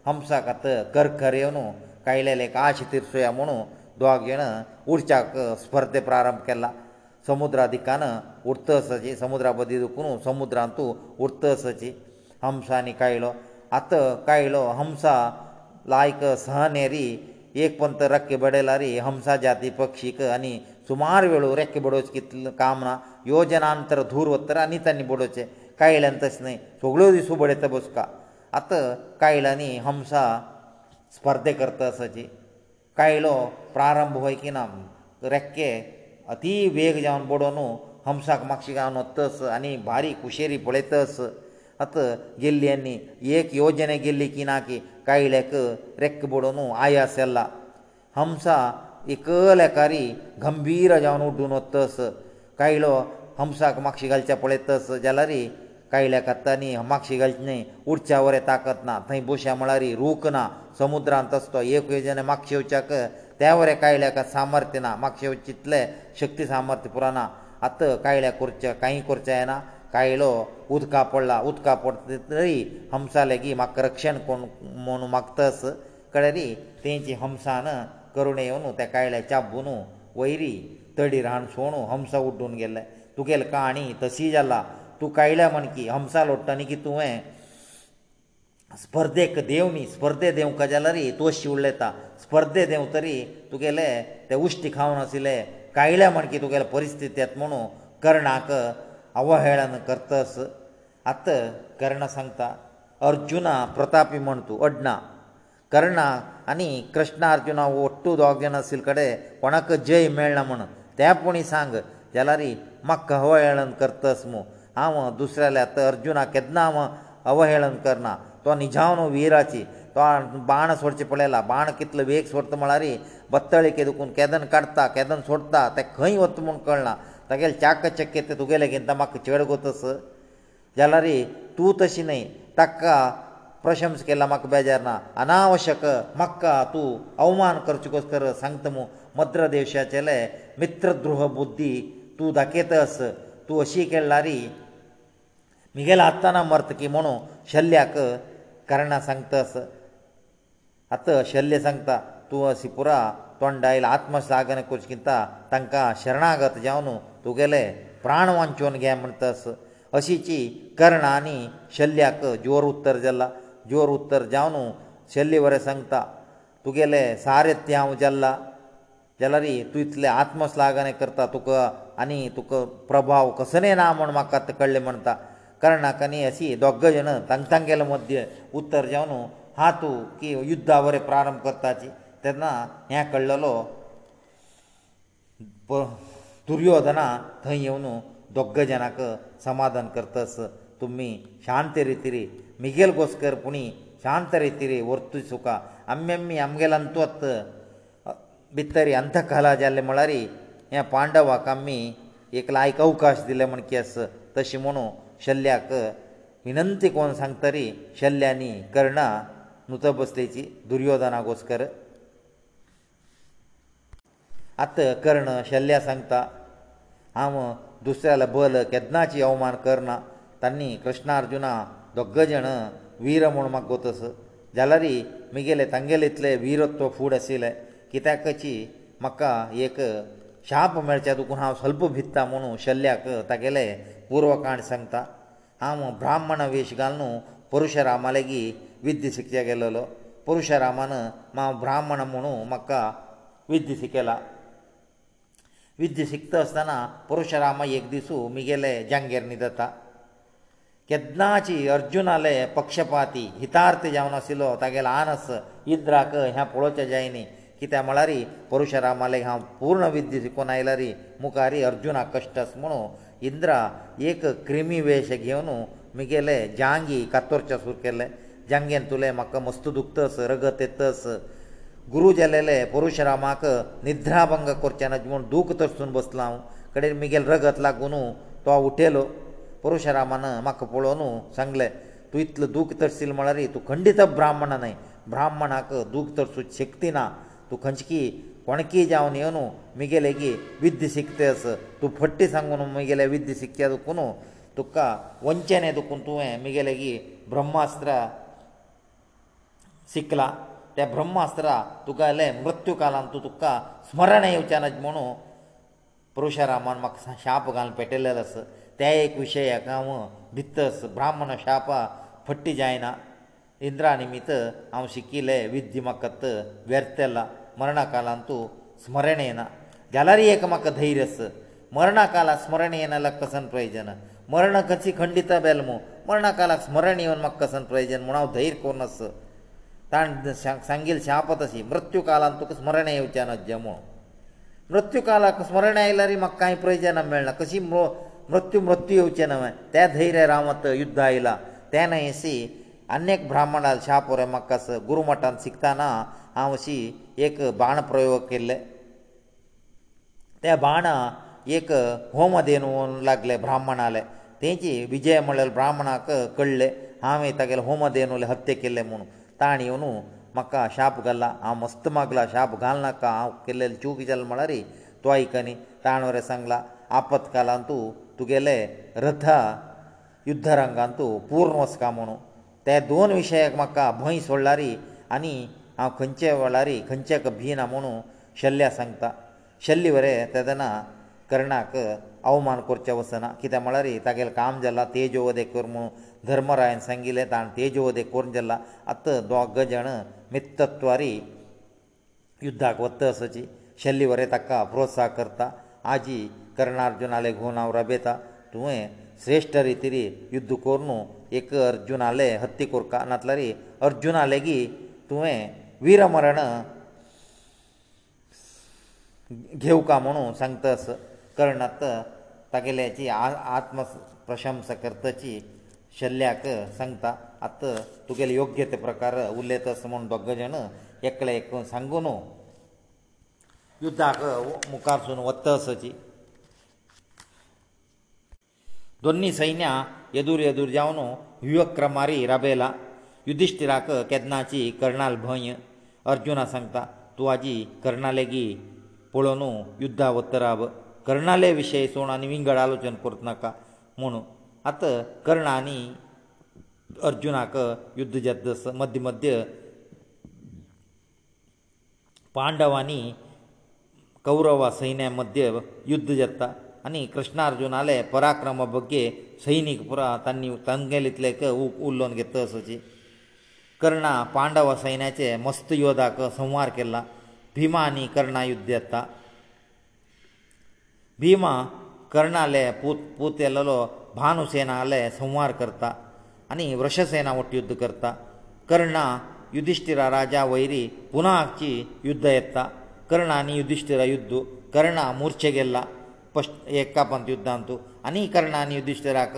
हमसाक आतां कर कर येवन कायल्याले काश तिरसोया म्हुणू दोग जाण उरच्याक स्पर्धे प्रारंभ केला समुद्रादिकान उर्तसाची समुद्रा मदीं दुखून समुद्रांतू उर्तसाची हमसांनी कायलो आत कायलो हमसा लायक सहनेरी एक पंत रक्के बडयला रे हमसा जाती पक्षीक आनी सुमार वेळो रेक्के बडोवचे कितले काम ना योजनांतर धूर वत्तर आनी तांणी बडोवचें कायल्यान तशें न्हय सगळ्यो दिसू बडयता बसका आत कायलांनी हमसा स्पर्धे करता असाची कायलो प्रारंभ हो की ना रेक्के अती वेग जावन बडोवन हमसाक म्हापशी गावन वतस आनी बारीक कुशेरी पळयतस आत गेल्ली आनी एक योजने गेल्ली की ना की कायल्याक रेक्क बडोवन आयास येल्ला हमसा एक लेकारी गंभीर जावन उड्डून वतस कायलो हमसाक म्हापशी घालचे पळयतस जाल्यारय कायल्याक आत्ता न्ही म्हापशी घालचे न्ही उडच्या वरें ताकत ना थंय बोश्या म्हळ्यार रूख ना समुद्रांत आसता एक योजने म्हापशी येवच्याक त्यावर कायल्याक सामर्थ्य ना म्हाका चितले शक्ती सामर्थ्य पुराना आतां कायल्या करचें कांय करचें येना कायलो उदका पडला उदका पडटा तरी हमसा लेगीत म्हाका रक्षण कोण म्हूण मागतस कळरी तेंची हमसान करुणे येवन त्या कायल्या चाबून वयरी तडी रान सोणू हमसा उड्डून गेल्ले तुगेले काणी तशी जाला तूं कायल्या म्हण की हमसा लोडटा न्ही की तुवें स्पर्धेक देव न्ही स्पर्धे देव कजेलरी तूं शिवळ्ळ येता स्पर्धे देव तरी तुगेले ते उश्टी खावन आशिल्ले कायल्या म्हण की तुगेले परिस्थिती येत म्हणून कर्णाक अवहेळान करतस आत कर्ण सांगता अर्जुना प्रतापी म्हण तूं अडना कर्णा आनी कृष्णा अर्जुना ओट्टू दोग जाण आशिल् कडेन कोणाक जय मेळना म्हण ते पुणी सांग जाल्यारी म्हाका अवहेळन करतस मू हांव दुसऱ्याले आतां अर्जुना केदना हांव अवहेळन करना तो निजाव न्हू विराची तो बाण सोडचे पळयला बाण कितलो वेग सोडता म्हळ्यार बत्तळी केदकून केदन काडटा केदन सोडता ते खंय वता म्हूण कळना तागेले चाक चक्के ते तुगेले घेता म्हाका चेड कोतस जाल्यार तूं तशी न्हय ताका प्रशंस केला म्हाका बेजार ना अनावश्यक म्हाका तूं अवमान करचे कर सांगता मू मद्र देशाचेले मित्रद्रोह बुद्दी तूं दाखयतस तूं अशी केल्यारी म्हगेले आत्ताना मरतकी म्हणू शल्याक कर्णा सांगता आत शल्य सांगता तूं अशी पुरा तोंड आयला आत्मसागन करचें चिंता तांकां शरणागत जावन तुगेले प्राण वांचून घे म्हणटस अशीची कर्णा आनी शल्याक जोर उत्तर जाला जोर उत्तर जावन शल्य बरें सांगता तुगेले सारे ते हांव जाल्ला जाल्यार तूं इतले आत्मश्लाघन करता तुका आनी तुका प्रभाव कसो ना म्हूण म्हाका कळ्ळें म्हणटा कर्णाकानी अशी दोग जाण तांक तांक गेलो मध्य उत्तर जावन हा तूं की युद्धा बरें प्रारंभ करताची तेन्ना हें कळलेलो दुर्योधना थंय येवन दोग जनाक समाधान करतास तुमी शांत रितीरी मिगेल घोसकर पुणी शांत रितीरी वर्तूय सुका आमी आमी आमगेलो अंतवत भितरी अंतकला जाल्लें म्हळ्यार हे पांडवाक आमी एक लायक अवकाश दिले म्हण केस तशें म्हणून शल्याक विनंती कोण सांगतरी शल्यानी कर्णा नुत बसलेची दुर्योधनागोस्कर आत कर्ण शल्या सांगता हांव दुसऱ्याला बल केदनाची अवमान करना तांणी कृष्णार्जुना दोग जण वीर म्हूण म्हाका गोतस जाल्यार मुगेले तांगेले इतले वीरत्व फूड आशिल्ले कित्याकची म्हाका एक शाप मेळच्या दुखून हांव स्वल्प भित्ता म्हणून शल्ल्याक तागेलें पूर्वकांड सांगता हांव ब्राह्मण वेश घालून परशुरामा लेगीत विद्य शिक्षा गेलेलो परशुरामान मा ब्राह्मण म्हणून म्हाका विद्य शिकयला विद्य शिकता आसतना परशुरामा एक दिसू म्हगेले जांगेर न्ही जाता केदनाची अर्जुनाले पक्षपाती हितार्थ जावन आशिल्लो तागेलो आनस इंद्राक हें पळोवचें जायनी कित्याक म्हळ्यार परशुरामाले हांव पूर्ण विद्य शिकून आयला रे मुखारी अर्जुना कश्टस म्हणून इंद्रा एक क्रिमी वेश घेवन म्हगेले जांगी कातोरच्या सुरू केले जांगेन तुले म्हाका मस्त दुखतस रगत येतस गुरू जालेले परशुरामाक निद्राभंग करचे ना म्हूण दूख तरसून बसला हांव कडेन म्हगेलें रगत लागून तो उठेलो परशुरामान म्हाका पळोवन सांगले तूं इतलो दूख तरसील म्हळ्यार तूं खंडीत ब्राह्मण न्हय ब्राह्मणाक दूख तरसूची शक्ती ना ಗುಂಚಕಿ ಕೊಣಕಿ ಜಾವನೇನು ಮಿಗೆಲೆಗೆ ವಿದ್ಯೆ ಸಿಕ್ಕತەس ತು ಫಟ್ಟಿ सांगುನ ಮಿಗೆಲೆ ವಿದ್ಯೆ ಸಿಕ್ಕ್ಯಾದು ಕೊನೊ ತುಕ್ಕ ವಂಚನೆದು ಕುಂತುವೆ ಮಿಗೆಲೆಗೆ ಬ್ರಹ್ಮಾಸ್ತ್ರ ಸಿಕ್ಕಲ ತ ಬ್ರಹ್ಮಾಸ್ತ್ರ ತುಗಲೆ ಮೃತ್ಯು ಕಾಲ ಅಂತ ತುಕ್ಕ ಸ್ಮರಣೆ ಉಚನ ಜ್ಮಣು ಪುರುಷ ರಾಮನ್ ಮಕ್ಕ ಶಾಪgal ಪೆಟ್ಟೆಲ್ಲಲಸ ತ ಏಕ್ ವಿಷಯ ಏಕಮ ಭಿತ್ತಸ್ ಬ್ರಾಹ್ಮಣ ಶಾಪ ಫಟ್ಟಿ ಜಾಯನ ಇಂದ್ರಾ ನಿಮಿತೆ ಆಂ ಶಿಕ್ಕಿಲೇ ವಿದ್ಯೆ ಮಕ್ಕ ತ ವ್ಯರ್ಥೆಲ್ಲ मरणा कालांत तूं स्मरण येना जाल्यार एक म्हाका धैर्य आस मरणा काला स्मरण येना लागता कसन प्रयोजन मरण कशी खंडिता बेलमो मरणा कालाक स्मरण येवन म्हाका कसन प्रयोजन म्हूण हांव धैर्य करून आस ताणें सांगिल शाप तशी मृत्यू कालांत तुका स्मरण येवचें ना जमू मृत्यू कालाक स्मरण आयल्यारय म्हाका कांय प्रयोजन मेळना कशी मृत्यू मृत्यू येवचें ना त्या धैर्य रामत युध्द आयला तें न्हय अशी अनेक ब्राह्मणाल शाप उरय म्हाका गुरुमठांत शिकताना हांव अशी एक बाण प्रयोग केल्ले त्या बाणा एक होम धेनून लागले ब्राह्मणाले तेंची विजय म्हणले ब्राह्मणाक कळ्ळें हांवें तागेले होम धेनूले हत्या केले म्हूण ताण येवन म्हाका शाप घाल्ला हांव मस्त मागला शाप घालनाका हांव केल्लेले चूक जाल्ले म्हळ्यार तो आयकनी ताण वरें सांगला आपत कालांत तूं तुगेले रथ युद्धरंगांत तूं पूर्ण वचका म्हुणू ते दोन विशयाक म्हाका भंय सोडलारी आनी हांव खंयच्या वळारी खंयच्याक भिना म्हणू शल्ल्या सांगता शल्ल वरें तेदना कर्णाक अवमान करचें वचना कित्याक म्हळ्यार तागेलें काम जालां तेजो वदे कर म्हणून धर्मरायान सांगिल्लें ताणें तेजो वदे करून जाला आतां दोग जाण मित्तत्वारी युद्धाक वता असोची शल्ली वरें ताका प्रोत्साह करता आजी कर्णार्जुनाले घेवन हांव रबयता तुवें श्रेश्ठ रितीरी युद्ध करून एक अर्जुनाले हत्ती करता नातल्यार अर्जुना लेगीत तुवें वीरमरण घेवका म्हणू सांगतस कर्णत तागेल्याची आत्म प्रशंस करताची शल्ल्याक सांगता आत तुगेले योग्य ते प्रकार उलयतस म्हूण दोग जाण एकले एक सांगून युद्धाक मुखारसून वतसची दोनी सैन्या येदूर येदूर जावन युवक्रमारी राबयला युधिश्टिराक केदनाची कर्णाल भंय अर्जुना सांगता तूं आजी कर्णालेगी पळोवन युध्दा उत्तराब कर्णाले विशय सोण आनी विंगड आलोचन करूंक नाका म्हूण आतां कर्णानी अर्जुनाक युध्द जेद मध्य मध्य पांडवांनी कौरवा सैन्या मध्य युध्द जेत्ता आनी कृष्णार्जुनाले पराक्रमा बगे सैनीक पुरा तांणी तांगेलितले उलोवन घेत तसोची कर्णा पांडव सैन्याचे मस्त योदाक संहार केला भिमा आनी कर्णा युद्ध येता भिमा कर्णाले पूत पूत येलो भानुसेनाले संहार करता आनी वृषसेना वट युद्ध करता कर्णा युधिश्टिरा राजा वैरी पुनाची युद्ध येता कर्णा आनी युधिश्टिरा युद्ध कर्णा मुर्चे गेल्ला पश्ट एक्का पंत युद्धांतू आनी कर्णा आनी युधिश्टिराक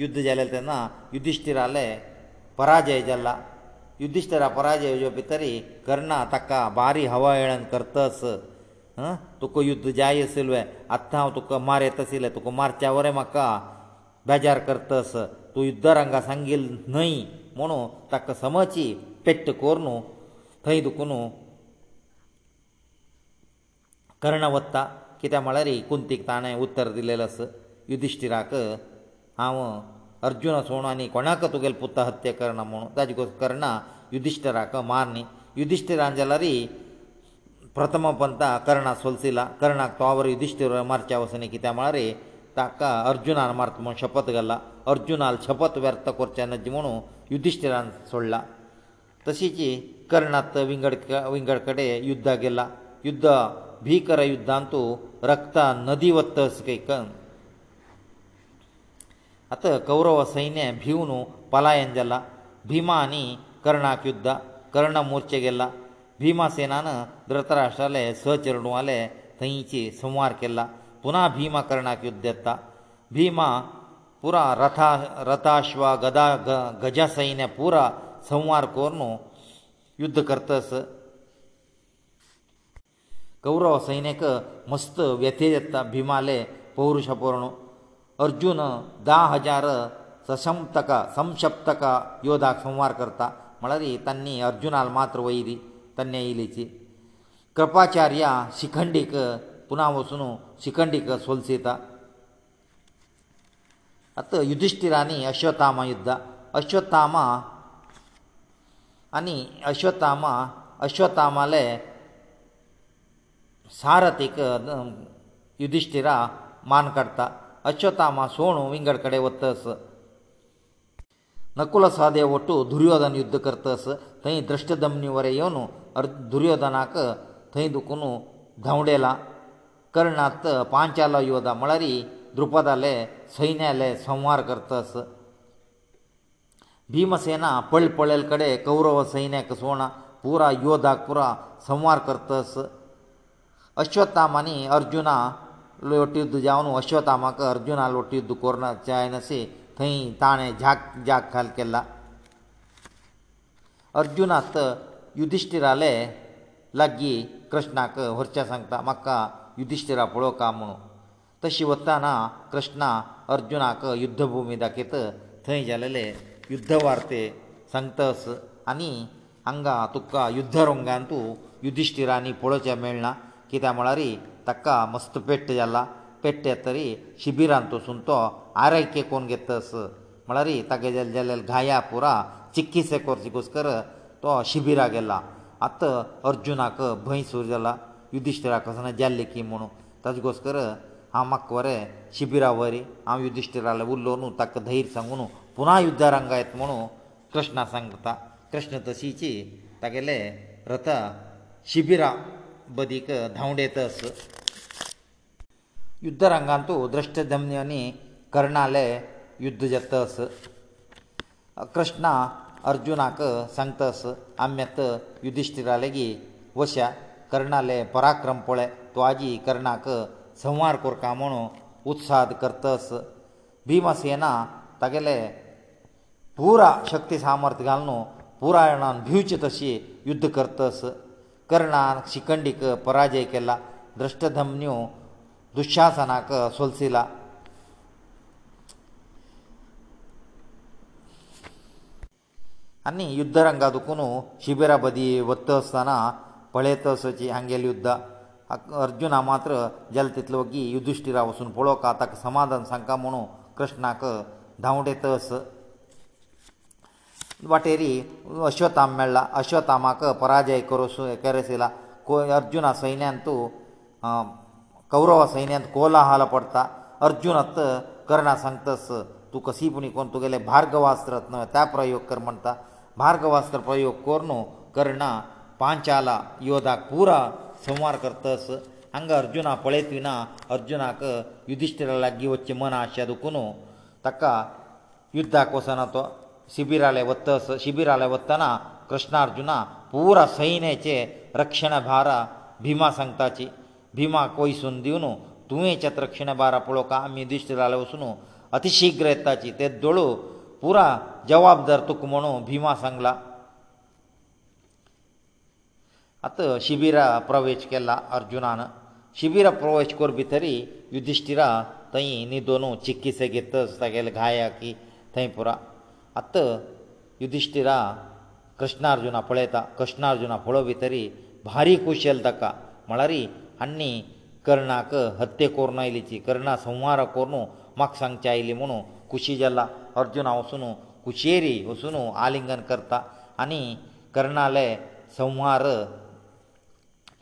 युद्ध जालें तेन्ना युधिश्टिराले पराजय जाला युद्धिश्टरा पराजय जेवपी तरी कर्णा ताका बारी हवा येळान करतस तुका युद्ध जाय आशिल्वे आतां हांव तुका मार येत आशिल्लें तुका मारच्या वरें म्हाका बेजार करतस तूं युद्धरांगा सांगील न्हय म्हुणू ताका समची पेट्ट कोर न्हू थंय दुखून कर्ण वत्ता कित्याक म्हळ्यार कुंतीक ताणें उत्तर दिलेलें आस युधिश्टिराक हांव ಅರ್ಜುನ ಸೋಣಾನಿ ಕೊಣಾಕ ತುಗೆಲ್ ಪುತ್ತ ಹತ್ಯೆ ಕರ್ಣ ಮೋಣ ತಾಜಿಗೋಸ್ಕರಣ ಯುಧಿಷ್ಠಿರಾಕ ಮಾರ್ನಿ ಯುಧಿಷ್ಠಿರಾಂಜಲರಿ ಪ್ರಥಮ ಪಂತ ಕರ್ಣ ಸೋಲ್ಸಿಲ್ಲ ಕರ್ಣಾಕ ತಾವರು ಯುಧಿಷ್ಠಿರ ಮಾರ್ಚ ಅವಸನಿ ಕಿತ್ಯ ಮಾಡ್ರಿ ತಾಕ ಅರ್ಜುನ ಮಾರ್ತ ಮೋ ಶಪಥ ಗಲ್ಲ ಅರ್ಜುನ ಅಲ್ಲಿ ಶಪಥ ವ್ಯರ್ಥ ಕೊರ್ಚ ಅನ್ನಜ್ಜಿ ಮೋಣ ಯುಧಿಷ್ಠಿರಾನ್ ಸೊಳ್ಳ ತಸಿಚಿ ಕರ್ಣಾತ್ ವಿಂಗಡ ವಿಂಗಡ ಕಡೆ ಯುದ್ಧ ಗೆಲ್ಲ ಯುದ್ಧ ಭೀಕರ ಯುದ್ಧ ಅಂತೂ ರಕ್ತ ನದಿವತ್ತ ಸ್ಕೈಕ आत कौरव सैन्य भिवन पलायन जाला भिमा आनी कर्णाक युद्ध कर्ण मोर्चे गेला भिमासेनान धृतराष्ट्राले सचरणुवाले थंयचे संवार केला पुना भिमा कर्णाक युद्ध येता भिमा पुरा रथा रथाश्वा गदा गजा सैन्य पुरा संवार कोरून युद्ध करतस कौरव सैन्याक मस्त व्यथे येता भिमाले पौरुषपूर्ण अर्जून धा हजार सशमतक संशप्तक योधाक संवार करता म्हळ्यार ही तांणी अर्जुनाल मात्र वयली तन्ने येयलीची कृपाचार्य शिखंडीक पुना वचून शिखंडीक सोलसयता आतां युधिश्टिरांनी अश्वत्थामा युद्ध अश्वत्थामा आनी अश्वत्थामा अश्वत्थामाले सारथीक युधिश्टिरा मान काडटा ಅಶ್ವತಾಮ ಸೋಣು ವಿಂಗಡಕಡೆ ಒತ್ತಸ ನಕುಲ ಸಾದೆಯ ಒಟ್ಟು ದುರ್ಯೋಧನ ಯುದ್ಧ ಕರ್ತಸ ತೈ ದೃಷ್ಟದಮ್ನಿವರೆಯೋನು ಅರ್ಧ ದುರ್ಯೋಧನಕ ತೈndಕುನು ಗೌಡೇಲಾ ಕರ್ಣಾತ ಪಾಂಚಾಲ ಯೋಧ ಮಳರಿ ಧ್ರુપದಲೆ ಸೈನೇಲೆ ಸಂવાર ಕರ್ತಸ ಭೀಮ ಸೇನಾ ಪೊಳ್ ಪೊಳ್ಎಲ್ ಕಡೆ ಕೌರವ ಸೈನೇಕ ಸೋಣ پورا ಯೋಧಾಪುರ ಸಂવાર ಕರ್ತಸ ಅಶ್ವತಾಮನಿ ಅರ್ಜುನ लोटी दुजावन अश्वता म्हाका अर्जुना लोटी दुकोरणाच्यायनसी थंय ताणें झाक झाक घाल केला अर्जुनात युधिश्टिराले लागीं कृष्णाक व्हरचें सांगता म्हाका युधिश्टिरा पळोवका म्हणून तशें वताना कृष्णा अर्जुनाक युध्दभुमी दाखयत थंय जालेले युध्दवार्ते सांगतस आनी हांगा तुका युध्दरंगांत तूं युधिश्टिरांनी पळोवचें मेळना कित्याक म्हळ्यार ताका मस्त पेट्ट जाला पेट्ट येतरी शिबिरांत वचून तो आरोग्य कोण घेतस म्हळ्यार तागे जाले जाल्यार घाया पुरा चिकित्सा करचे घोसकर तो शिबिरा गेला आत अर्जुनाक भंय सुरू जाला युधिश्टराक कसो जाल्ले की म्हुणू ताजे घोसकर हांव म्हाका वरें शिबिरा वरी हांव युधिश्टरा उरलो न्हू ताका धैर्य सांगू न्हू पुना युद्धा रंगा येत म्हुणू कृष्णा सांगता कृष्ण तशीची तागेले रथ शिबिरा बदीक धांवडेतस युद्धरंगांतू द्रश्टधम्यांनी कर्णाले युद्ध जातस कृष्ण अर्जुनाक सांगतस आम्यत युधिश्टिरा लेगीत वशा कर्णाले पराक्रम पळय तूं आजी कर्णाक संवार कोरता म्हणून उत्साद करतस भिमसेना तागेले पुरा शक्ती सामर्थ्य घालून पुरायणान भिवचे तशी युध्द करतस कर्णान शिखंडीक पराजय केला दृष्टधम्यो दुशासनाक सोलसिला आनी युद्धरंगा दुखून शिबिरा बदी वत आसतना पळयतसची हांगेली युद्ध अर्जुना मात्र जाल तितलो की युधिश्टिरा वचून पळोवका ताका समाधान सांगता म्हणून कृष्णाक धांवडेतस वाटേരി अश्वथामällä अश्वತಾಮಕ पराजय करोसु एकरेसिला अर्जुना सैन्य ಅಂತ ಕೌರವ ಸೈನ್ಯ ಅಂತ ಕೋಲಾಹಲ ಪಡತಾ ಅರ್ಜುನ હત ಕರ್ಣ ಸಂತಸ್ तू ಕಸಿಪೂನಿ ಕೊಂತು ಗೆಲೆ ಭಾಗವಾಸ್ತ್ರತ್ನ ಆ ಪ್ರಯೋಗ कर म्हणತಾ ಭಾಗವಾಸ್ತ್ರ ಪ್ರಯೋಗ ಕೊರನ ಕರ್ಣ ಪಾಂಚಾಲ ಯೋಧ ಕೂರ ಸಮಾರ್ ಕರ್ತಸ ಅಂಗ ಅರ್ಜುನ ಅಪಳೆತ್ ವಿನ ಅರ್ಜುನಕ ಯುಧಿಷ್ಠಿರ ಲಗ್ಗಿ ወಚ್ಚ ಮನ ಆಶ ಅದಕುನ ತಕ್ಕ ಯುದ್ಧ ಆಕೋಸನತೋ शिबिराले वत शिबिराले वत्तना कृष्णार्जुना पुरा सैन्याचे रक्षण भारा भिमा सांगताची भिमा पयसून दिवन तुवें चेत रक्षण भारा पळोवंक आमी दिश्ट जाले वचून अतिशिग्र येताची ते दळू पुरा जवाबदार तुका म्हणून भिमा सांगला आतां शिबिरा प्रवेश केला अर्जुनान शिबिरा प्रवेश कर भितरी युधिश्टिरा थंय न्हिदोन चिकित्सा घेत तागेले घाया की थंय पुरा आत युधिश्टिरा कृष्णार्जुना पळयता कृष्णार्जुना पळोव भितरी भारी खूश जाल ताका म्हळ्यार हांणी कर्णाक हत्ये करून आयलीची कर्णा संहार करून म्हाका सांगचें आयली म्हणून खुशी जाला अर्जून हांव वचून कुशेरी वचून आलिंगन करता आनी कर्णाले संहार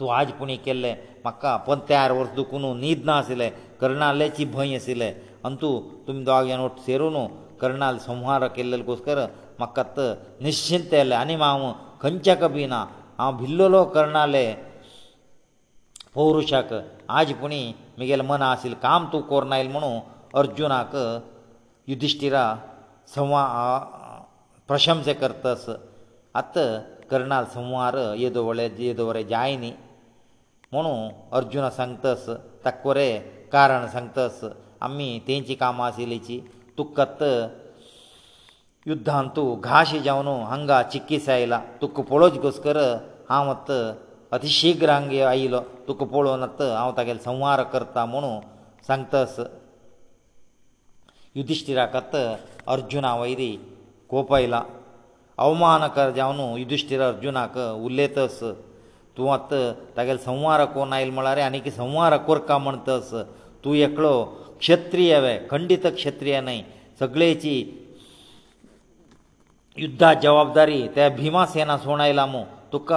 तूं आज पुणी केल्ले म्हाका पंदार वर्स दुखून न्हीद ना आशिल्लें कर्णालेची भंय आशिल्लें आनी तूं तुमी दोग जाण वट सेरून कर्णाल संहार केल्ले घुसकर म्हाका आतां निश्चिंत येले आनी हांव खंयच्याक भिना हांव भिल्लो कर्णाले पौरुशाक आज पुणी म्हगेलें मन आशिल्लें काम तूं कोर नायल म्हणून अर्जुनाक युधिश्टिरा संवा प्रशंस करतस आतां कर्णाल संहार येदोवळे येदोवरे जाय न्ही म्हणून अर्जुना सांगतस ताका बरें कारण सांगतस आमी तेंची कामां आशिल्लीची तुक युद्धांत तूं घाशी जावन हांगा चिकित्स आयला तुका पळोवचे कसकर हांव आत अतिशिग्र हांग आयलो तुका पळोवन आत हांव तागेलो संवार करता म्हणू सांगतास युधिश्टिराक अर्जुना वयरी कोप आयला अवमानकर जावन युधिश्टीर अर्जुनाक उलयतस तूं आत तागेलो संवार कोण आयलो म्हळ्यार आनीक संवार कोर का म्हणटस तूं एकलो ಕ್ಷತ್ರಿಯವೆ ಖಂಡಿತ ಕ್ಷತ್ರಿಯ ನೈ ಸಗಳೇಚಿ ಯುದ್ಧ ಜವಾಬ್ದಾರಿ ತ ಭೀಮಸೇನ ಸೋಣಾಯಿಲಾಮು ತುಕ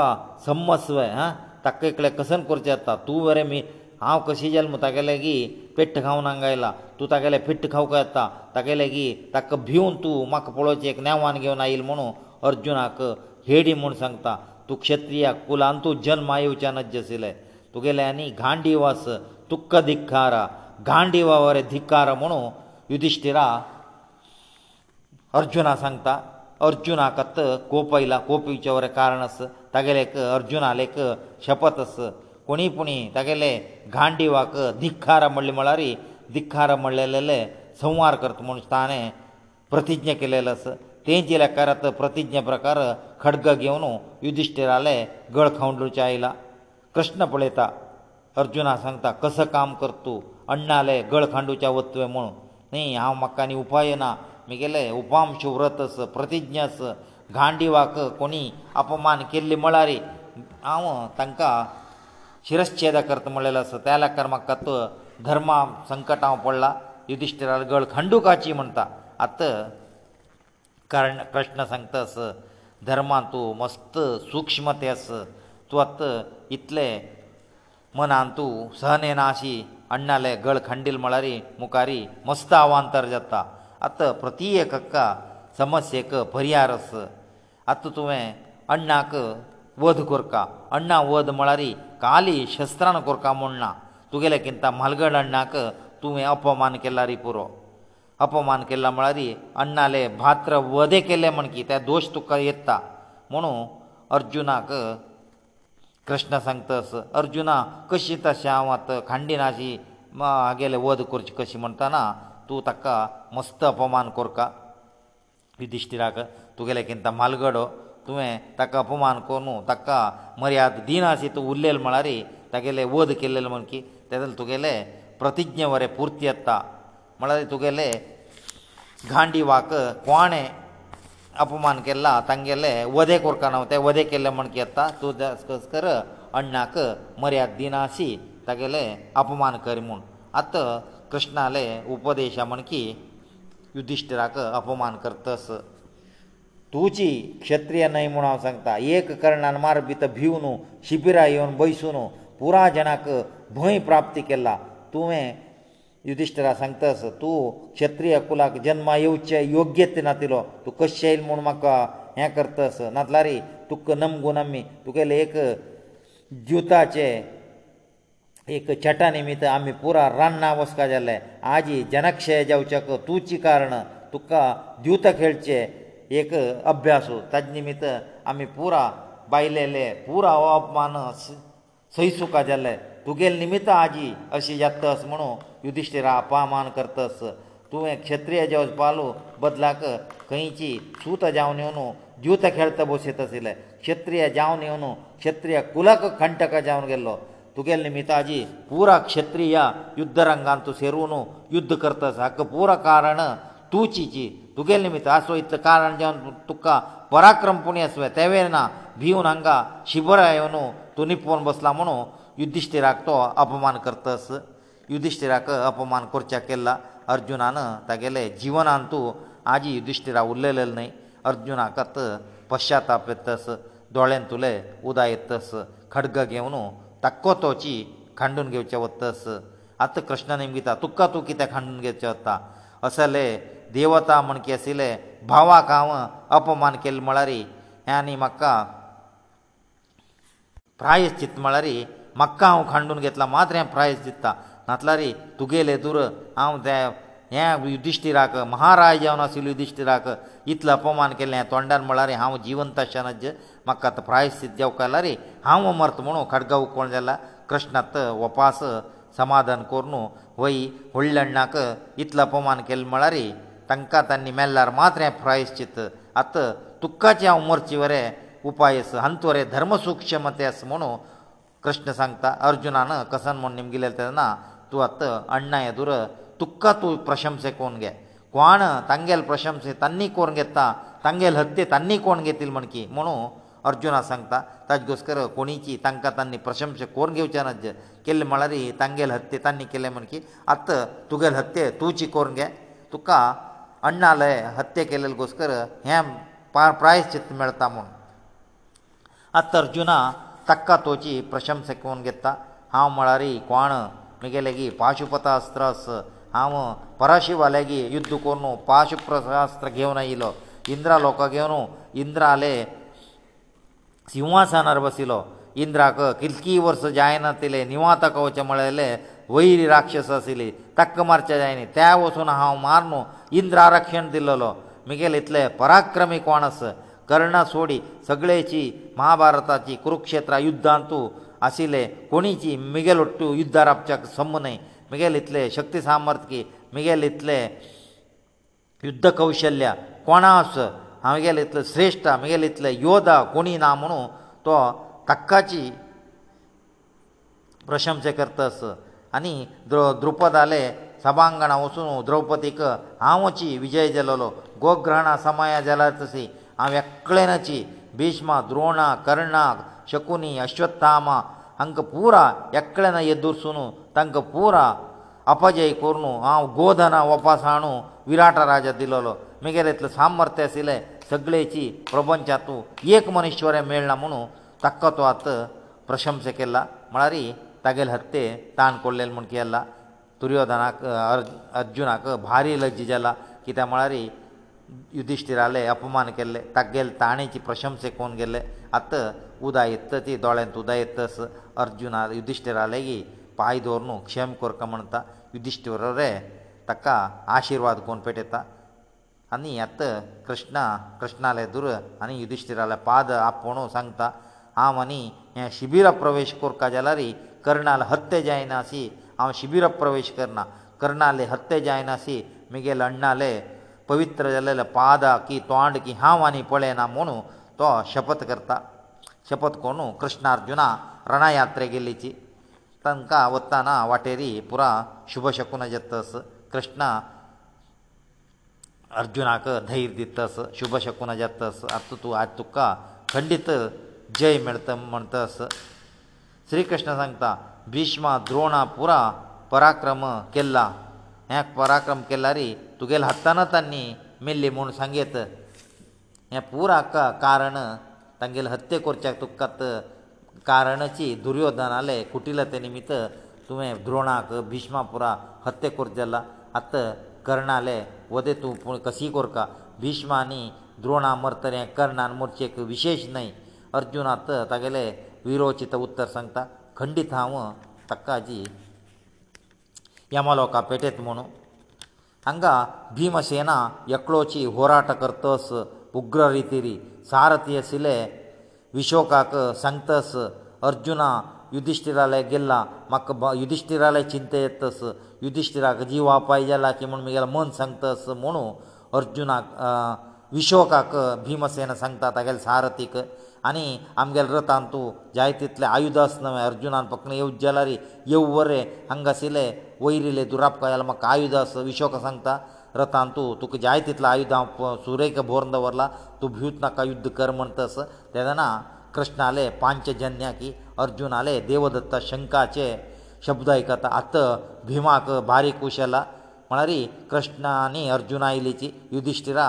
ಸಮ್ಮಸ್ವೆ ಹಾ ತಕ್ಕೆಕಳೆ ಕಸನ್ ಕೊರ್ಚೆ ಅತ್ತ ತೂ ವರೆ ಮಿ ಹಾವ್ ಕಸಿ ಜಲ್ಮು ತಗಲೆಗಿ ಪೆಟ್ಟು ಖಾವನಂಗಾಯಿಲ್ಲ ತೂ ತಗಲೆ ಪೆಟ್ಟು ಖಾವ್ಕ ಅತ್ತ ತಗಲೆಗಿ ತಕ್ಕ ಭಿವನ್ ತೂ ಮಕ್ಕ ಪೊಳೋಚಿ ಏಕ ನ್ಯಾವಾನ್ ಗೆವನ್ ಆಯಿಲ್ ಮನು ಅರ್ಜುನಾಕ ಹೇಡಿ ಮನು ಸಂಗ್ತ ತೂ ಕ್ಷತ್ರಿಯ ಕುಲಾಂತೂ ಜನ್ಮ ಆಯುವಚಾನ ಜಸಿಲೆ ತುಗೆಲೆ ಅನಿ ಘಾಂಡಿವಾಸ ತುಕ್ಕ ಧಿಕ್ಕಾರ गांडिवावर धिक्कार म्हणू युधिश्टिरा अर्जुना सांगता अर्जुनाक कोप आयला कोपीचे वरें कारण आस तागेले अर्जुनालेक शपत आस कोणी पुणी तागेले गांडिवाक धिक्कार म्हणले म्हळ्यार धिक्कार म्हणलेले संवार करता म्हूण ताणें प्रतिज्ञा केलेलो आस तेंचे लेकारात प्रतिज्ञा प्रकार खडग घेवन युधिश्टिराले गळ खावंडलोचे आयला कृष्ण पळयता अर्जुना सांगता कसं काम करता तूं अण्णाले गळखांडूच्या वत्वे म्हूण न्ही हांव म्हाका आनी उपाय ना म्हगेले उपाम शुव्रतस प्रतिज्ञस गांडिवाक कोणी अपमान केल्ले म्हळ्यार हांव तांकां शिरश्छेद करता म्हणलेलो आसा त्या लेकार म्हाका तो धर्मा संकट हांव पडला युधिश्टिराल गळ खंडुकाची म्हणटा आत कारण कृष्ण सांगता आस धर्मान तूं मस्त सूक्ष्म ते आस तूं आत इतले मनान तूं सहने नाशी ಅಣ್ಣಾಲೆ ಗಳ್ ಖಂಡಿಲ್ ಮಳಾರಿ ಮುಕಾರಿ ಮಸ್ತಾವ ಅಂತರ್ಜತ್ತ ಅತ್ತ ಪ್ರತೀಯಕಕ್ಕ ಸಮಸ್ಯೆಕ ಪರಿಯಾರಸ ಅತ್ತ ತುವೆ ಅಣ್ಣಾಕ ವಧ ಕುರ್ಕಾ ಅಣ್ಣಾ ವಧ ಮಳಾರಿ ಕಾಲಿ ಶಸ್ತ್ರನ ಕುರ್ಕಾ ಮೊಣ್ಣ ತುಗೆಲಕ್ಕಿಂತ ಮಲ್ಗಡ ಅಣ್ಣಾಕ ತುವೆ ಅಪಮಾನ ಕೆಲಾರಿ Puro ಅಪಮಾನ ಕೆಲಮ್ಮಳಾರಿ ಅಣ್ಣಾಲೆ ಭಾತ್ರ ವದೆ ಕೆಲ್ಲೆ ಮಣಕಿತಾ ದೋಷ ತುಕ್ಕ ಇತ್ತಾ ಮನೋ ಅರ್ಜುನಾಕ कृष्ण सांगतस अर्जुना कशी तशें हांव आतां खांडिनाची हागेलें वध करचें कशें म्हणटना तूं ताका मस्त अपमान करका युधिश्टिराक तुगेलें किंवां मालगडो तुवें ताका अपमान करून ताका मर्याद दिनाशी तूं उरलेलें म्हळ्यार तागेलें वध केल्लेलें म्हण की तेदें तुगेलें प्रतिज्ञा वरें पुर्ती येता म्हळ्यार तुगेलें गांडी वाक कोणें अपमान केला तांगेले वधे कोरकान हांव ते वधे केले म्हण येता तूं दस कर अण्णाक मर्याद दिनाशी तागेले अपमान कर म्हूण आतां कृष्णाले उपदेशा म्हण की युधिश्टराक अपमान करतस तुजी क्षत्रीय न्हय म्हूण हांव सांगता एक कर्णान मार भित भिवन शिबिरां येवन बैसून पुराय जनाक भंय प्राप्ती केला तुवें युधिश्टरा सांगता आसा तूं क्षत्रीय कुलाक जल्मा येवचे योग्यते नातिलो तूं कशें येयल म्हूण म्हाका हें करता आस नातला रे तुका नमगून आमी तुगेले एक ज्युताचे एक छटा निमित्त आमी पुरा रान्ना वचका जाले आजी जनक्षय जावचेक तुजी कारण तुका द्युत खेळचे एक अभ्यास ताजे निमित्त आमी पुरा बायलेले पुरा अपमान सयसुका जाले तुगेले निमित्त आजी अशी यत्त आस म्हणून युधिष्टिरा अपमान करतस तुवें क्षत्रीय जेवपालू बदलाक खंयची सूत जावन येवन द्युत खेळत बसयत आशिल्ले क्षत्रीय जावन येवन क्षत्रीय कुलक खंटक जावन गेल्लो तुगेले निमिताजी पुरा क्षत्रीय युद्ध रंगान तूं सेरून युद्ध करतास हाक पुरो कारण तूची जी तुगेले निमित आसो इतलें कारण जावन तुका पराक्रम पुणी आसूं तेवें ना भिवन हांगा शिबरा येवन तूं निपोवन बसला म्हणून युद्धिश्टिराक तो अपमान करतास युधिश्टिराक अपमान करच्या केला अर्जुनान तागेले जिवनान तूं आजी युधिश्टिरा उरलेले न्हय अर्जुनाक पश्चाताप येतस दोळ्यान तुले उदा येतस खडग घेवन ताको तोची खांडून घेवचे वतस आतां कृष्णान गिता तुका तूं कितें खांडून घेवचें वता असले देवता म्हण की आशिल्ले भावाक हांव अपमान केल्लो म्हळ्यार हे आनी म्हाका प्रायश चित्ता म्हळ्यार म्हाका हांव खांडून घेतला मात्र हें प्रायस चित्ता नातला रे तुगेले दुर हांव त्या हें युधिश्टिराक महाराज जावन आशिल्लो युधिश्टिराक इतलो अपमान केल्लें तोंडान म्हळ्यार हांव जिवंत आसतनाच म्हाका आतां प्रायश्चीत जावंक आयला रे हांव अमर्थ म्हणून खडगांव कोण जाला कृष्णांत वपास समाधान करून वयी व्हडल्याणाक इतलो अपमान केलो म्हळ्यार तांकां तांणी मेल्ल्यार मात्र हें प्रायश्चीत आतां तुक्काचे हांव मरचे वरें उपाय आस हांतू वरें धर्मसूक्ष्म तें आसा म्हणून कृष्ण सांगता अर्जुनान कसन म्हूण निमगेले तेन्ना तूं आतां अण्णा येदुर तुका तूं प्रशंसा कोण घे कोण तांगेल प्रशंसा तांणी कोण घेता तांगेल हत्ते तांणी कोण घेतील म्हण की म्हणू अर्जुना सांगता ताजे घोस्कर कोणीची तांकां तांणी प्रशंसा कोण घेवचे नज केल्ले म्हळ्यार तांगेल हत्ते तांणी केले म्हण की आत तुगेल हत्ते तुजी कोण घे तुका अण्णालय हत्ते केलेले घोस्कर हें पार प्रायस चित्त मेळता म्हूण आत अर्जुना ताका तुजी प्रशंसा कोण घेता हांव म्हळ्यार कोण मुगेले गी पाशुपथास्त्र हांव पराशिवाले गी युद्ध करून पाशुप्रशास्त्र घेवन आयिल्लो इंद्रा लोकां घेवन इंद्राले सिंहासनार बसिल्लो इंद्राक कितकी वर्सां जायना तिले निवाताक वचें म्हळेले वयरी राक्षस आशिल्ली ताका मारचें जायनी त्या वचून हांव मारनू इंद्रा रक्षण दिल्लो मुगेले इतले पराक्रमी कोण आस कर्णा सोडी सगळेची महाभारताची कुरुक्षेत्रा युद्धांतू आशिल्ले कोणीची मिगेल ओट्टू युद्धार आपच्याक संब न्हय मिगेल इतले शक्ती सामर्थ की मिगेल इतले युध्द कौशल्य कोणास हांव गेले इतले श्रेश्ठ म्हगेले इतले योदा कोणी ना म्हणू तो काकाची प्रशंसा करतास आनी द्र द्रुपदाले सभांगणा वचून द्रौपदीक हांवची विजय जालोलो गोग्रहणा समया जाला तशी हांव एकळेनची भिष्मा द्रोणा कर्णा शकुनी अश्वत्थामा हांकां पुरा एकल्यान येदुरसून तांकां पुरा अपजय करून हांव गोधना वपासाणू विराट राजा दिलोलो मगेर इतलें सामर्थ्य आशिल्लें सगळेची प्रपंचातू एक मनीश्वरें मेळना म्हणू ताका तो आतां प्रशंस केला म्हळ्यार तागेले हत्ते ताण कोडलेले म्हूण केला दुर्योधनाक अर्जुनाक भारी लज्ज जाला कित्याक म्हळ्यार युधिश्टिराले अपमान केल्ले ताका गेले ताणेची प्रशंसा कोण गेल्ले आतां उदय येता ती दोळ्यांत उदय येतास अर्जुना युधिश्टिरालेगी पांय दवर न्हू क्षम करका म्हणटा युधिश्टिर रे ताका आशिर्वाद कोण पेटयता आनी आतां कृष्णा कृष्णाले दुर आनी युधिश्टिराले पाद आपोवणो सांगता हांव आनी हे शिबिरा प्रवेश करता जाल्यार कर्णाले हत्या जायना अशी हांव शिबिरा प्रवेश करना कर्णाले हत्या जायना अशी मुगेले अण्णाले पवित्र जाल्लेले पादा की तोंड की हांव आनी पळयना म्हणू तो शपत करता शपत कोण कृष्णार्जुना रणयात्रे गेल्लीची तांकां वताना वाटेरी पुरा शुभ शकून जेतस कृष्ण अर्जुनाक धैर्य दितस शुभ शकून जेतस आत तूं आज तुका खंडीत जय मेळत म्हणतस श्री कृष्ण सांगता भिष्मा द्रोणा पुरा पराक्रम केल्ला हे पराक्रम केल्यारी तुगेले हातांना तांणी मेल्ली म्हूण सांगीत हें पुरा कारण तांगेले हत्या करच्याक तुकात कारणाची दुर्योधनाले कुटिलते निमित्त तुवें द्रोणाक भिश्मा पुरा हत्या करत जाला आत कर्णाले वदे तूं पूण कशी करका भिश्मा आनी द्रोणा मरतरे कर्णान मरचेक विशेश न्हय अर्जुनात तागेले विरोचीत उत्तर सांगता खंडीत हांव ताका जी यमलोका पेटयत म्हणून ಹಂಗ ಭೀಮ ಸೇನ ಏಕಲೋಚಿ ಹೋರಾಟ ಕರ್ತೋಸ್ ಉಗ್ರ ರೀತೀರಿ सारತೀಯ ಸಿಲೆ ವಿಶೋಕ ಸಂತಸ್ ಅರ್ಜುನ ಯುಧಿಷ್ಠಿರಲೆ ಗೆಲ್ಲ ಮಕ್ಕ ಯುಧಿಷ್ಠಿರಲೆ ಚಿಂತೆಯ ತಸ್ ಯುಧಿಷ್ಠಿರ ಗೆ ಜೀವ ಆಪೈಜಾ ಲಕೆ ಮನ ಮಿಗ ಮನ ಸಂತ ತಸ್ ಮನೋ ಅರ್ಜುನ ವಿಶೋಕ ಭೀಮ ಸೇನ ಸಂತ ತಗಲ್ सारತೀಕ आनी आमगेल रथान तूं जाय तितलें आयुदास नवें अर्जुनान फक्त येवच जाल्यार येवर हांगासले वयरिले दुराबकायल म्हाका आयुदास विशोक सांगता रथान तूं तुका जाय तितलें आयुद हांव सुरेख भोरन दवरला तूं भिवच नाका युध्द कर म्हण तस तेदना कृष्णाले पांचजन्या की अर्जुनाले देवदत्ता शंकाचे शब्द आयकता आत भिमाक बारीक उशेला म्हळ्यार कृष्ण आनी अर्जुना आयलीची युधिश्टिरा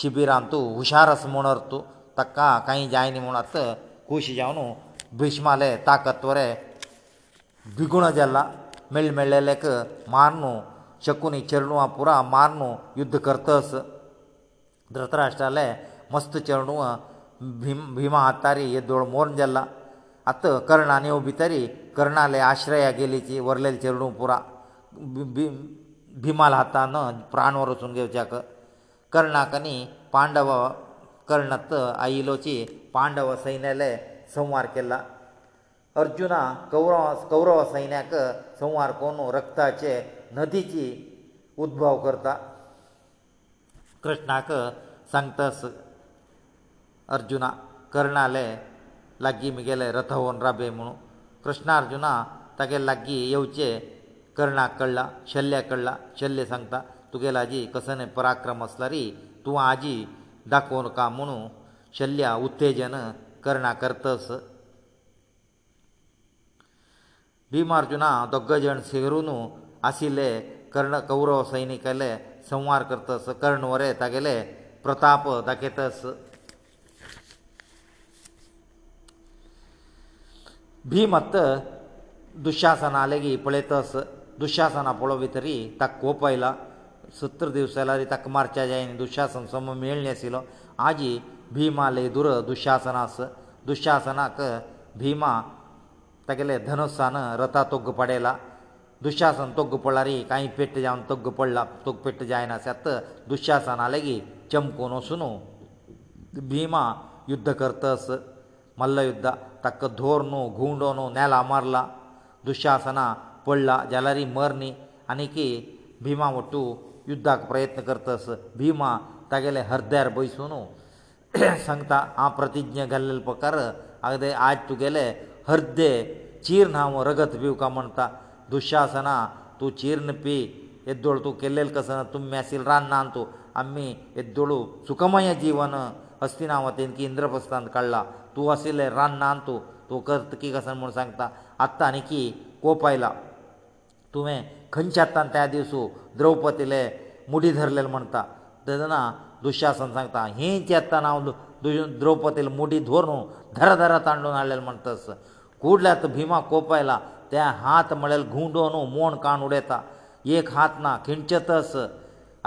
शिबिरांत तूं हुशार आसा म्हणर तूं ताका कांय जायना म्हूण आतां खोशी जावन भिश्माले ताकत्वरे बिगुण जाला मेळ मेळलेलेक मारनू शकुनी चेडणू पुरा मारनू युध्द करतस धृतराष्ट्राले मस्त चेडणू भिम भिमा हातारी हे दोळ मोरून जाला आत कर्णान येव भितरी कर्णाले आश्रया गेलीची वरलेले चेडणू पुरा भिमाल हातान प्राण वचून घेवच्याक कर्णाक न्ही पांडव कर्णत आयिलोची पांडव सैन्याले संवार केला अर्जुना कौरव कौरव सैन्याक संवार करून रक्ताचे नदीची उद्भव करता कृष्णाक सांगतास अर्जुना कर्णाले लागीं म्हगेले रथवन राबे म्हणून कृष्णा अर्जुना तागे लागीं येवचे कर्णाक कळ्ळां शल्ल्या कळ्ळां शल्ल्य सांगता तुगेलो आजी कसो न्हय पराक्रम आसला री तूं आजी दाखोवं नाका म्हणून शल्या उत्तेजन करना करतस भिमार्जुना दोग जण सेरून आशिल्ले कर्ण कौरव सैनिकाले संवार करतस कर्ण वरे तागेले प्रताप दाखयतस भिमत्त दुशासना लेगीत पळयतस दुशासना पळोवपी तरी ताका कोप आयला सत्तर दिवस जाल्यार ताका मारच्या जाय दुशासन सम मेळ्ळें आशिल्लो आजी भिमाले दुर दुशासनास दुशासनाक भिमा तागेले धनुसान रथा तोग्ग पडयला दुशासन तोग्ग पडल्यार कांय पेट्ट जावन तोग्ग पडला तोग पेट्ट जायना सत दुशासना लेगीत चमकून वसून भिमा युध्द करतस मल्लयुध्द ताका धोर न्हू घुंवडो न्हू नेला मारला दुशासना पडला जाल्यार मर न्ही आनीक भिमा वटू युद्धाक प्रयत्न करतास भिमा तागेले हरद्यार बसून *clears throat* सांगता हांव प्रतिज्ञ घाल्लेलो पकार आगदे आज तुगेले हरदे चीर्ण हांव रगत पिवका म्हणटा दुशासना तूं चीर्ण पी येद्दोळ तूं केल्लेलो कसो ना तुमी मेसील रान्नान तूं आमी येद्दोळू सुखमय जिवन हस्तिनावतीन की इंद्रप्रस्थान काडला तूं आशिल्ले रान्नान तूं तूं करत की कसो म्हूण सांगता आत्तां आनी की कोप आयला तुवें खंयच्या आत्तान त्या दिसू द्रौपदीले मुडी धरलेले म्हणटा तेन्ना दुशासन सांगता हें चेत्ताना हांव द्रौपदीले मुडी धरून धरा धरा तांडून हाडलेलें म्हणटस कुडल्यात भिमा कोप आयला ते हात म्हळ्यार घुंडोवन मोण कान उडयता एक हात ना खिंचतस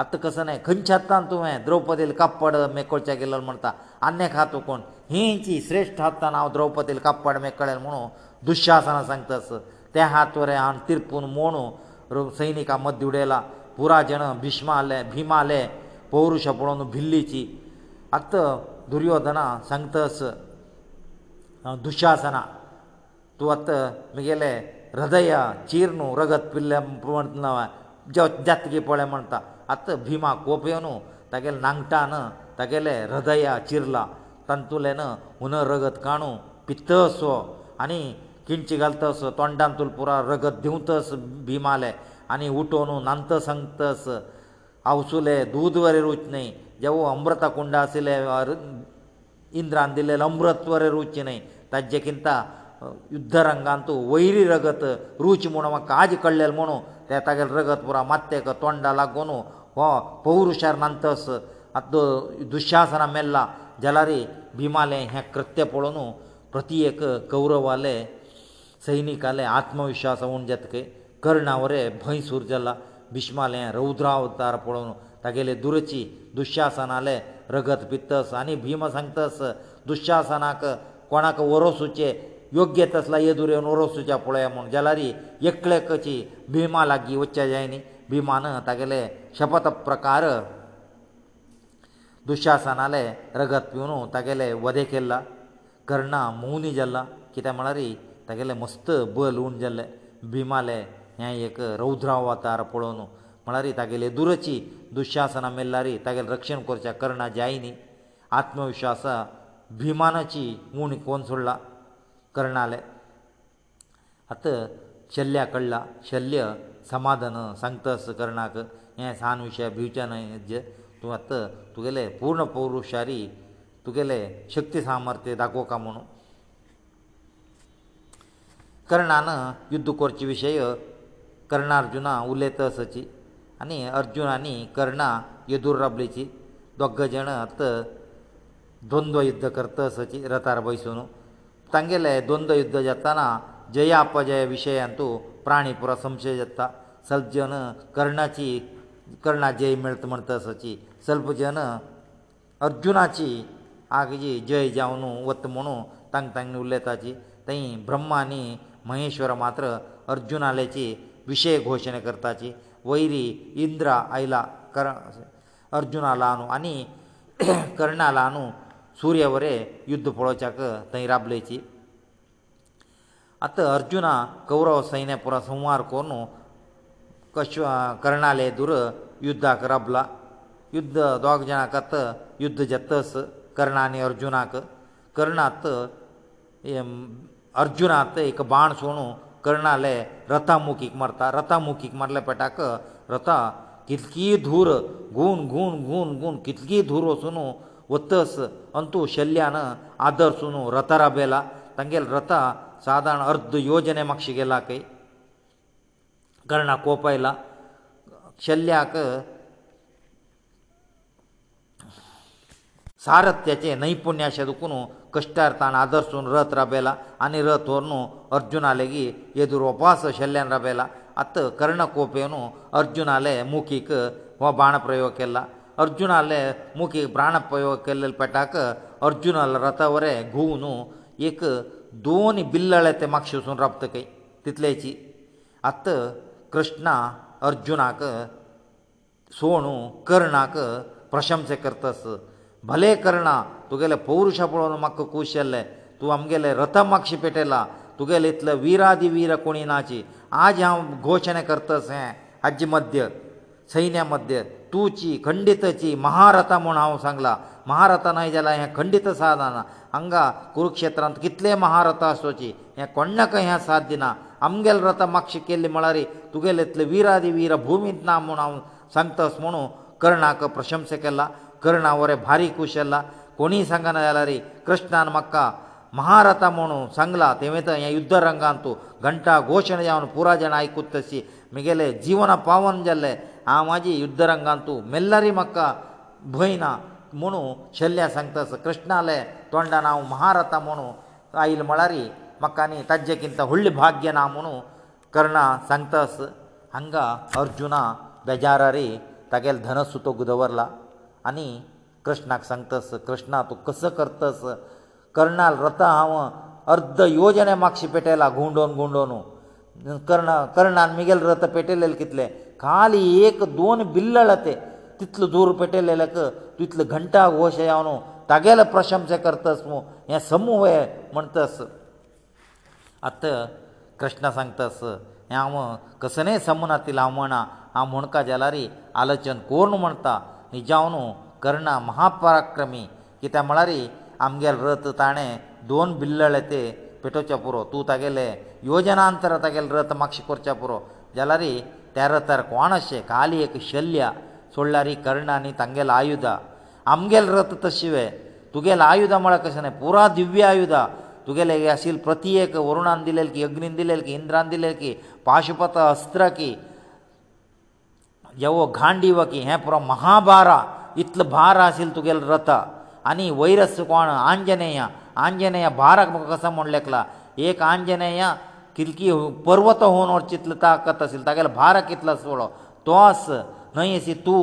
आतां कसो न्हय खंयच्या हातान तुवें द्रौपदीले कापड मेकळचे गेले म्हणटा आनी हात कोण हिंची श्रेश्ठ हातान हांव द्रौपदीले कापड मेकळेल म्हणून दुशासनां सांगतास त्या हात वरें हांव तिरपून मोणू सैनिकां मद्दी उडयला पुरा जण भिश्माले भिमाले पौरुष पळोवन भिल्लीची आत्त दुर्योधना सांगतस दुशासना तूं आत्त म्हगेले हृदय चीर न्हू रगत पिल्ले म्हणटा जातकी पळय म्हणटा आत्त भिमा कोप येवन तागेले नांगटान तागेले हृदय चिरला तंतुलेन हुन रगत काणू पित्तसो आनी किंची घालतस तोंडान तुल पुरा रगत दिवतस भिमाले आनी उठोन नंत संतस आवसुले दूद वरें रुच न्हय जेवो अमृता कुंड आशिल्ले इंद्रान दिल्लें अमृत वरें रुच न्हय ताजे किंता युद्धरंगांत वैरी रगत रूच म्हणून म्हाका आज कळलेलें म्हणून ते तागेलें रगत पुरो मात्तेक तोंडा लागून हो पौरुशार नंतस आतां दुशासना मेल्ला जाल्यारय भिमाले हें कृत्य पळोवन प्रत्येक कौरवाले सैनिकाले आत्मविश्वास उणजेतकय कर्णावरे भंय सूर जाला भिश्माले रौद्रावतार पळोवन तागेले दुरची दुश्यासनाले रगत पित्तस आनी भिम सांगतस दुश्यासनाक कोणाक वरोसुचे योग्य तसला येदूर येवन वरोसुचे पळया म्हूण जाल्यारी एकले कशी भिमा लागी वच्चे जाय न्ही भिमान तागेले शपथ प्रकार दुश्यासनाले रगत पिवन तागेले वधे केल्ला कर्णा मौनी जाल्ला कित्याक म्हळ्यार तागेले मस्त बल उण जाल्ले भिमाले हे एक रौद्राव अवतार पळोवन म्हळ्यार तागेले दुरची दुशासना मेल्ल्या तागेले रक्षण करच्या कर्णा जायनी आत्मविश्वासा भिमानाची उण कोण सोडला कर्णाले आत शल्या कळला शल्य समाधान सांगतस कर्णाक हे सान विशय भिवचन तूं आत तुगेले पूर्ण पौरुशारी तुगेले शक्ती सामर्थ्य दाखोवका म्हणून कर्णान युध्द करचे विशय कर्णार्जुना उलयतसची आनी अर्जून आनी कर्णा येदुर्राबलेची दोग जण द्वंद्व युध्द करतसची रथार बसून तांगेले द्वंद्व युध्द जाताना जया अपजया विशयांतू प्राणी पुरो संशय जाता सल्प जन कर्णाची कर्णा जय मेळत म्हण तसची सल्प जन अर्जुनाची आगजी जय जावन वत म्हणू तांग तांग उलयताची थंय ब्रह्मा आनी महेश्वर मात्र अर्जुनालेची विशय घोशणे करताची वैरी इंद्र आयला कर अर्जून आला न्हू आनी *clears throat* कर्ण आला न्हू सूर्य वरें युध्द पळोवच्याक थंय राबलेची आतां अर्जुना कौरव सैन्य पुरो संवार करून कश कर्णाले दुर युध्दाक राबला युध्द दोग जाणांक आतां युध्द जेतस कर्ण आनी अर्जुनाक कर्णांत अर्जुनांत एक बाण सोडून कर्णाले रथामुखीक मारता रथामुखीक मारले पेटाक रथा कितकी धूर घुंवन घुंवन घुंवन घुंवन कितकी धूर वचून वतस अंतू शल्यान आदर सुन रथ राबयला तांगेले रथा सादारण अर्द योजने मागशी गेला खंय कर्णाक कोप आयला शल्याक सारथ्याचें नैपुण्य अशें दुखून कश्टार ताणें आदर सुन रथ राबयला आनी रथ व्हर न्हू ಅರ್ಜುನಾಲೆಗಿ ಎದುರು ಉಪವಾಸ ಶಲ್ಯನ ರಬೇಲ ಅತ್ತ ಕರ್ಣ ಕೋಪೇನು ಅರ್ಜುನಾಲೆ ಮೂಕಿಕ ವ ಬಾಣ ಪ್ರಯೋಗ ಕೆಲ್ಲ ಅರ್ಜುನಾಲೆ ಮೂಕಿ ಬಾಣ ಪ್ರಯೋಗ ಕೆಲ್ಲಲ್ ಪಟಾಕ ಅರ್ಜುನಾಲ ರತವರೆ ಗೂನು ಏಕ ದೋನಿ ಬಿಲ್ಲಳತೆ ಮಕ್ಷಸುನ್ ರಪ್ತಕೈ ತಿತ್ಲೇಚಿ ಅತ್ತ ಕೃಷ್ಣ ಅರ್ಜುನಾಕ ಸೋಣು ಕರ್ಣಾಕ ಪ್ರಶಂಸೆ ಕರ್ತಸ ಭಲೇ ಕರ್ಣ ತುಗೆಲೆ ಪೌರುಷ ಪಡೋನು ಮಕ್ಕ ಕೂಶಲ್ಲೆ ತು ಅಮ್ಗೆಲೆ ರಥ ಮಕ್ಷಿ ಪೆಟೆಲ್ಲ तुगेले इतले विरादी वीर कोणी नाची आज हांव घोशणा करतस हें हाजे मध्य सैन्या मध्य तुची खंडितची महारथा म्हूण हांव सांगलां महारथा न्हय जाल्यार हें खंडीत साधना हांगा कुरुक्षेत्रांत कितले महारथा आसोची हें कोणाक हें साध्य ना आमगेल रथ मागशी केल्ली म्हळ्यार तुगेले इतले विरादी वीर भुमींत ना म्हूण हांव सांगतस म्हुणू कर्णाक प्रशंसा केला कर्णा वरें भारी खुश जाला कोणीय सांगना जाल्यार कृष्णान म्हाका महारथ म्हणून सांगला ते वेत हे युद्धरंगांत तूं घंटा घोशण जावन पुरा जाणां आयकूत तशी म्हगेले जिवन पावन जाल्लें हांव म्हाजी युद्धरंगांत तूं मेल्लरी म्हाका भंय ना म्हुणू शल्ल्या सांगता आसा कृष्णाले तोंडान हांव महारथ म्हणू आयल म्हळ्यार म्हाका न्ही ताजे किंत व्हडलें भाग्य ना म्हुणू कर्णा सांगता आस हांगा अर्जुना बेजारारी तागेलो धनस्सु तो गुदवरला आनी कृष्णाक सांगतास कृष्णा तूं कसो करतास कर्णाल रथां हांव अर्द योजने मागशी पेटयला गुंडोवन गुंडोवन कर्ण कर्णान मिगेल रथ पेटयले कितले खाली एक दोन बिल्लळ ते तितलो दूर पेटयलेक तितलो घंटा घोश जावन तागेले प्रशंसा करतस मू हे समूह म्हणतस आत कृष्ण सांगतस हे हांव कसनय समुनातील हांव म्हणा हांव म्हणका जाल्यारी आलोचन कोण म्हणटा ही जावन कर्ण महापराक्रमी कित्याक म्हळ्यारी ಅಮ್ಗೆಲ್ ರತ ತಾಣೆ 2 빌ಲಳೆತೆ ಪೆಟೋಚಾಪುರ तू ತಗೆಲೆ ಯೋಜನೆ ಆಂತರ ತಗೆಲ್ ರತ ಮಕ್ಷ ಕೋರ್ಚಾಪುರ ಜಲರಿ ತಾರ ತರ ಕೋನಸೆ ಕಾಲಿಯ ಕ ಶಲ್ಯ ಸೊಳ್ಳರಿ ಕರ್ಣಾನಿ ತಂಗೆ ಲಾಯುದ ಅಮ್ಗೆಲ್ ರತ ತ ಶಿವೇ ತುಗೆ ಲಾಯುದ ಮಳಕಸನೆ پورا ದಿವ್ಯ ಆಯುಧ ತುಗೆ ಲೇಗೆ हासिल ಪ್ರತಿಯಕ ವರುಣಂದಿಲೆಕೆ ಅಗ್ನಿಂದಿಲೆಕೆ ಇಂದ್ರಂದಿಲೆಕೆ ಪಾಶುಪತ ಅಸ್ತ್ರಕಿ ಯವ ಗಾಂಡೀವಕಿ ಹೆ ಪ್ರ ಮಹಾಬಾರ ಇತ್ಲ ಭಾರ हासिल ತುಗೆ ಲ ರತ आनी वैरस कोण आंजनेय आंजनेय बाराक म्हाका कसो म्हूण लेखला एक आंजनेय किलकी पर्वत होवन वर चितलो ताकत आशिल्लो तागेलो भारक कितलो आसलो तो आस न्हय अशी तूं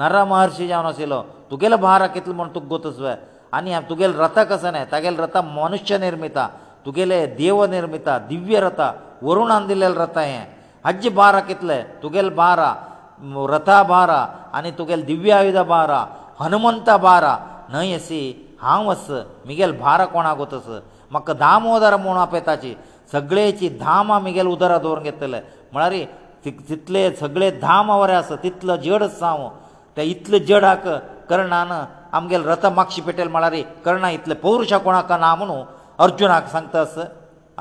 नर महर्शी जावन आशिल्लो तुगेलो भारक कितलो म्हूण तुका गोत आसूं आनी तुगेलें रथ कसो न्हय तागेलें रथ मनुश्य निर्मिता तुगेले देव निर्मिता दिव्य रथ वरुणान दिल्लेलें रथ हें हज्ज बारा कितले तुगेलें बारा रथा बारा आनी तुगेलें दिव्य आयुधा बारा हनुमंता बारा न्हय असी हांव अस मिगेल भार कोणाक वतस म्हाका दामोदर म्हूण आपयताची सगळेची धाम मिगेल उदरां दवरून घेतले म्हळ्यार तितले सगळे धाम वरें आसा तितलो जड आसा हांव त्या इतले जडाक कर्णान आमगेलें रथ मागशी पेटयलें म्हळ्यार कर्णा इतले पौरुशा कोणाक ना म्हणू अर्जुनाक सांगता अस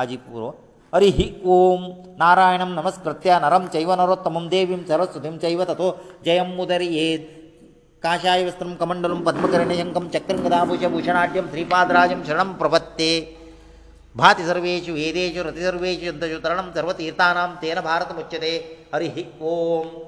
आजी पुरो अरे हि ओम नारायणम नमस्कृत्या नरम चैव नरोत्तमम देवीम सरस्वतीम चैव ततो जयम उदरी येत కాషాయ విస్త్రం కమండలం పద్మకరణేయంకం చక్రం గదావశ భుషణార్ద్యం త్రిపాదరాజం శరణం ప్రవత్తే భాతి సర్వేచ ఏదేజ రతి సర్వేచ అంత్యో తరణం తర్వ తీర్థానాం తేల భారత ముచ్ఛతే హరిహి ఓం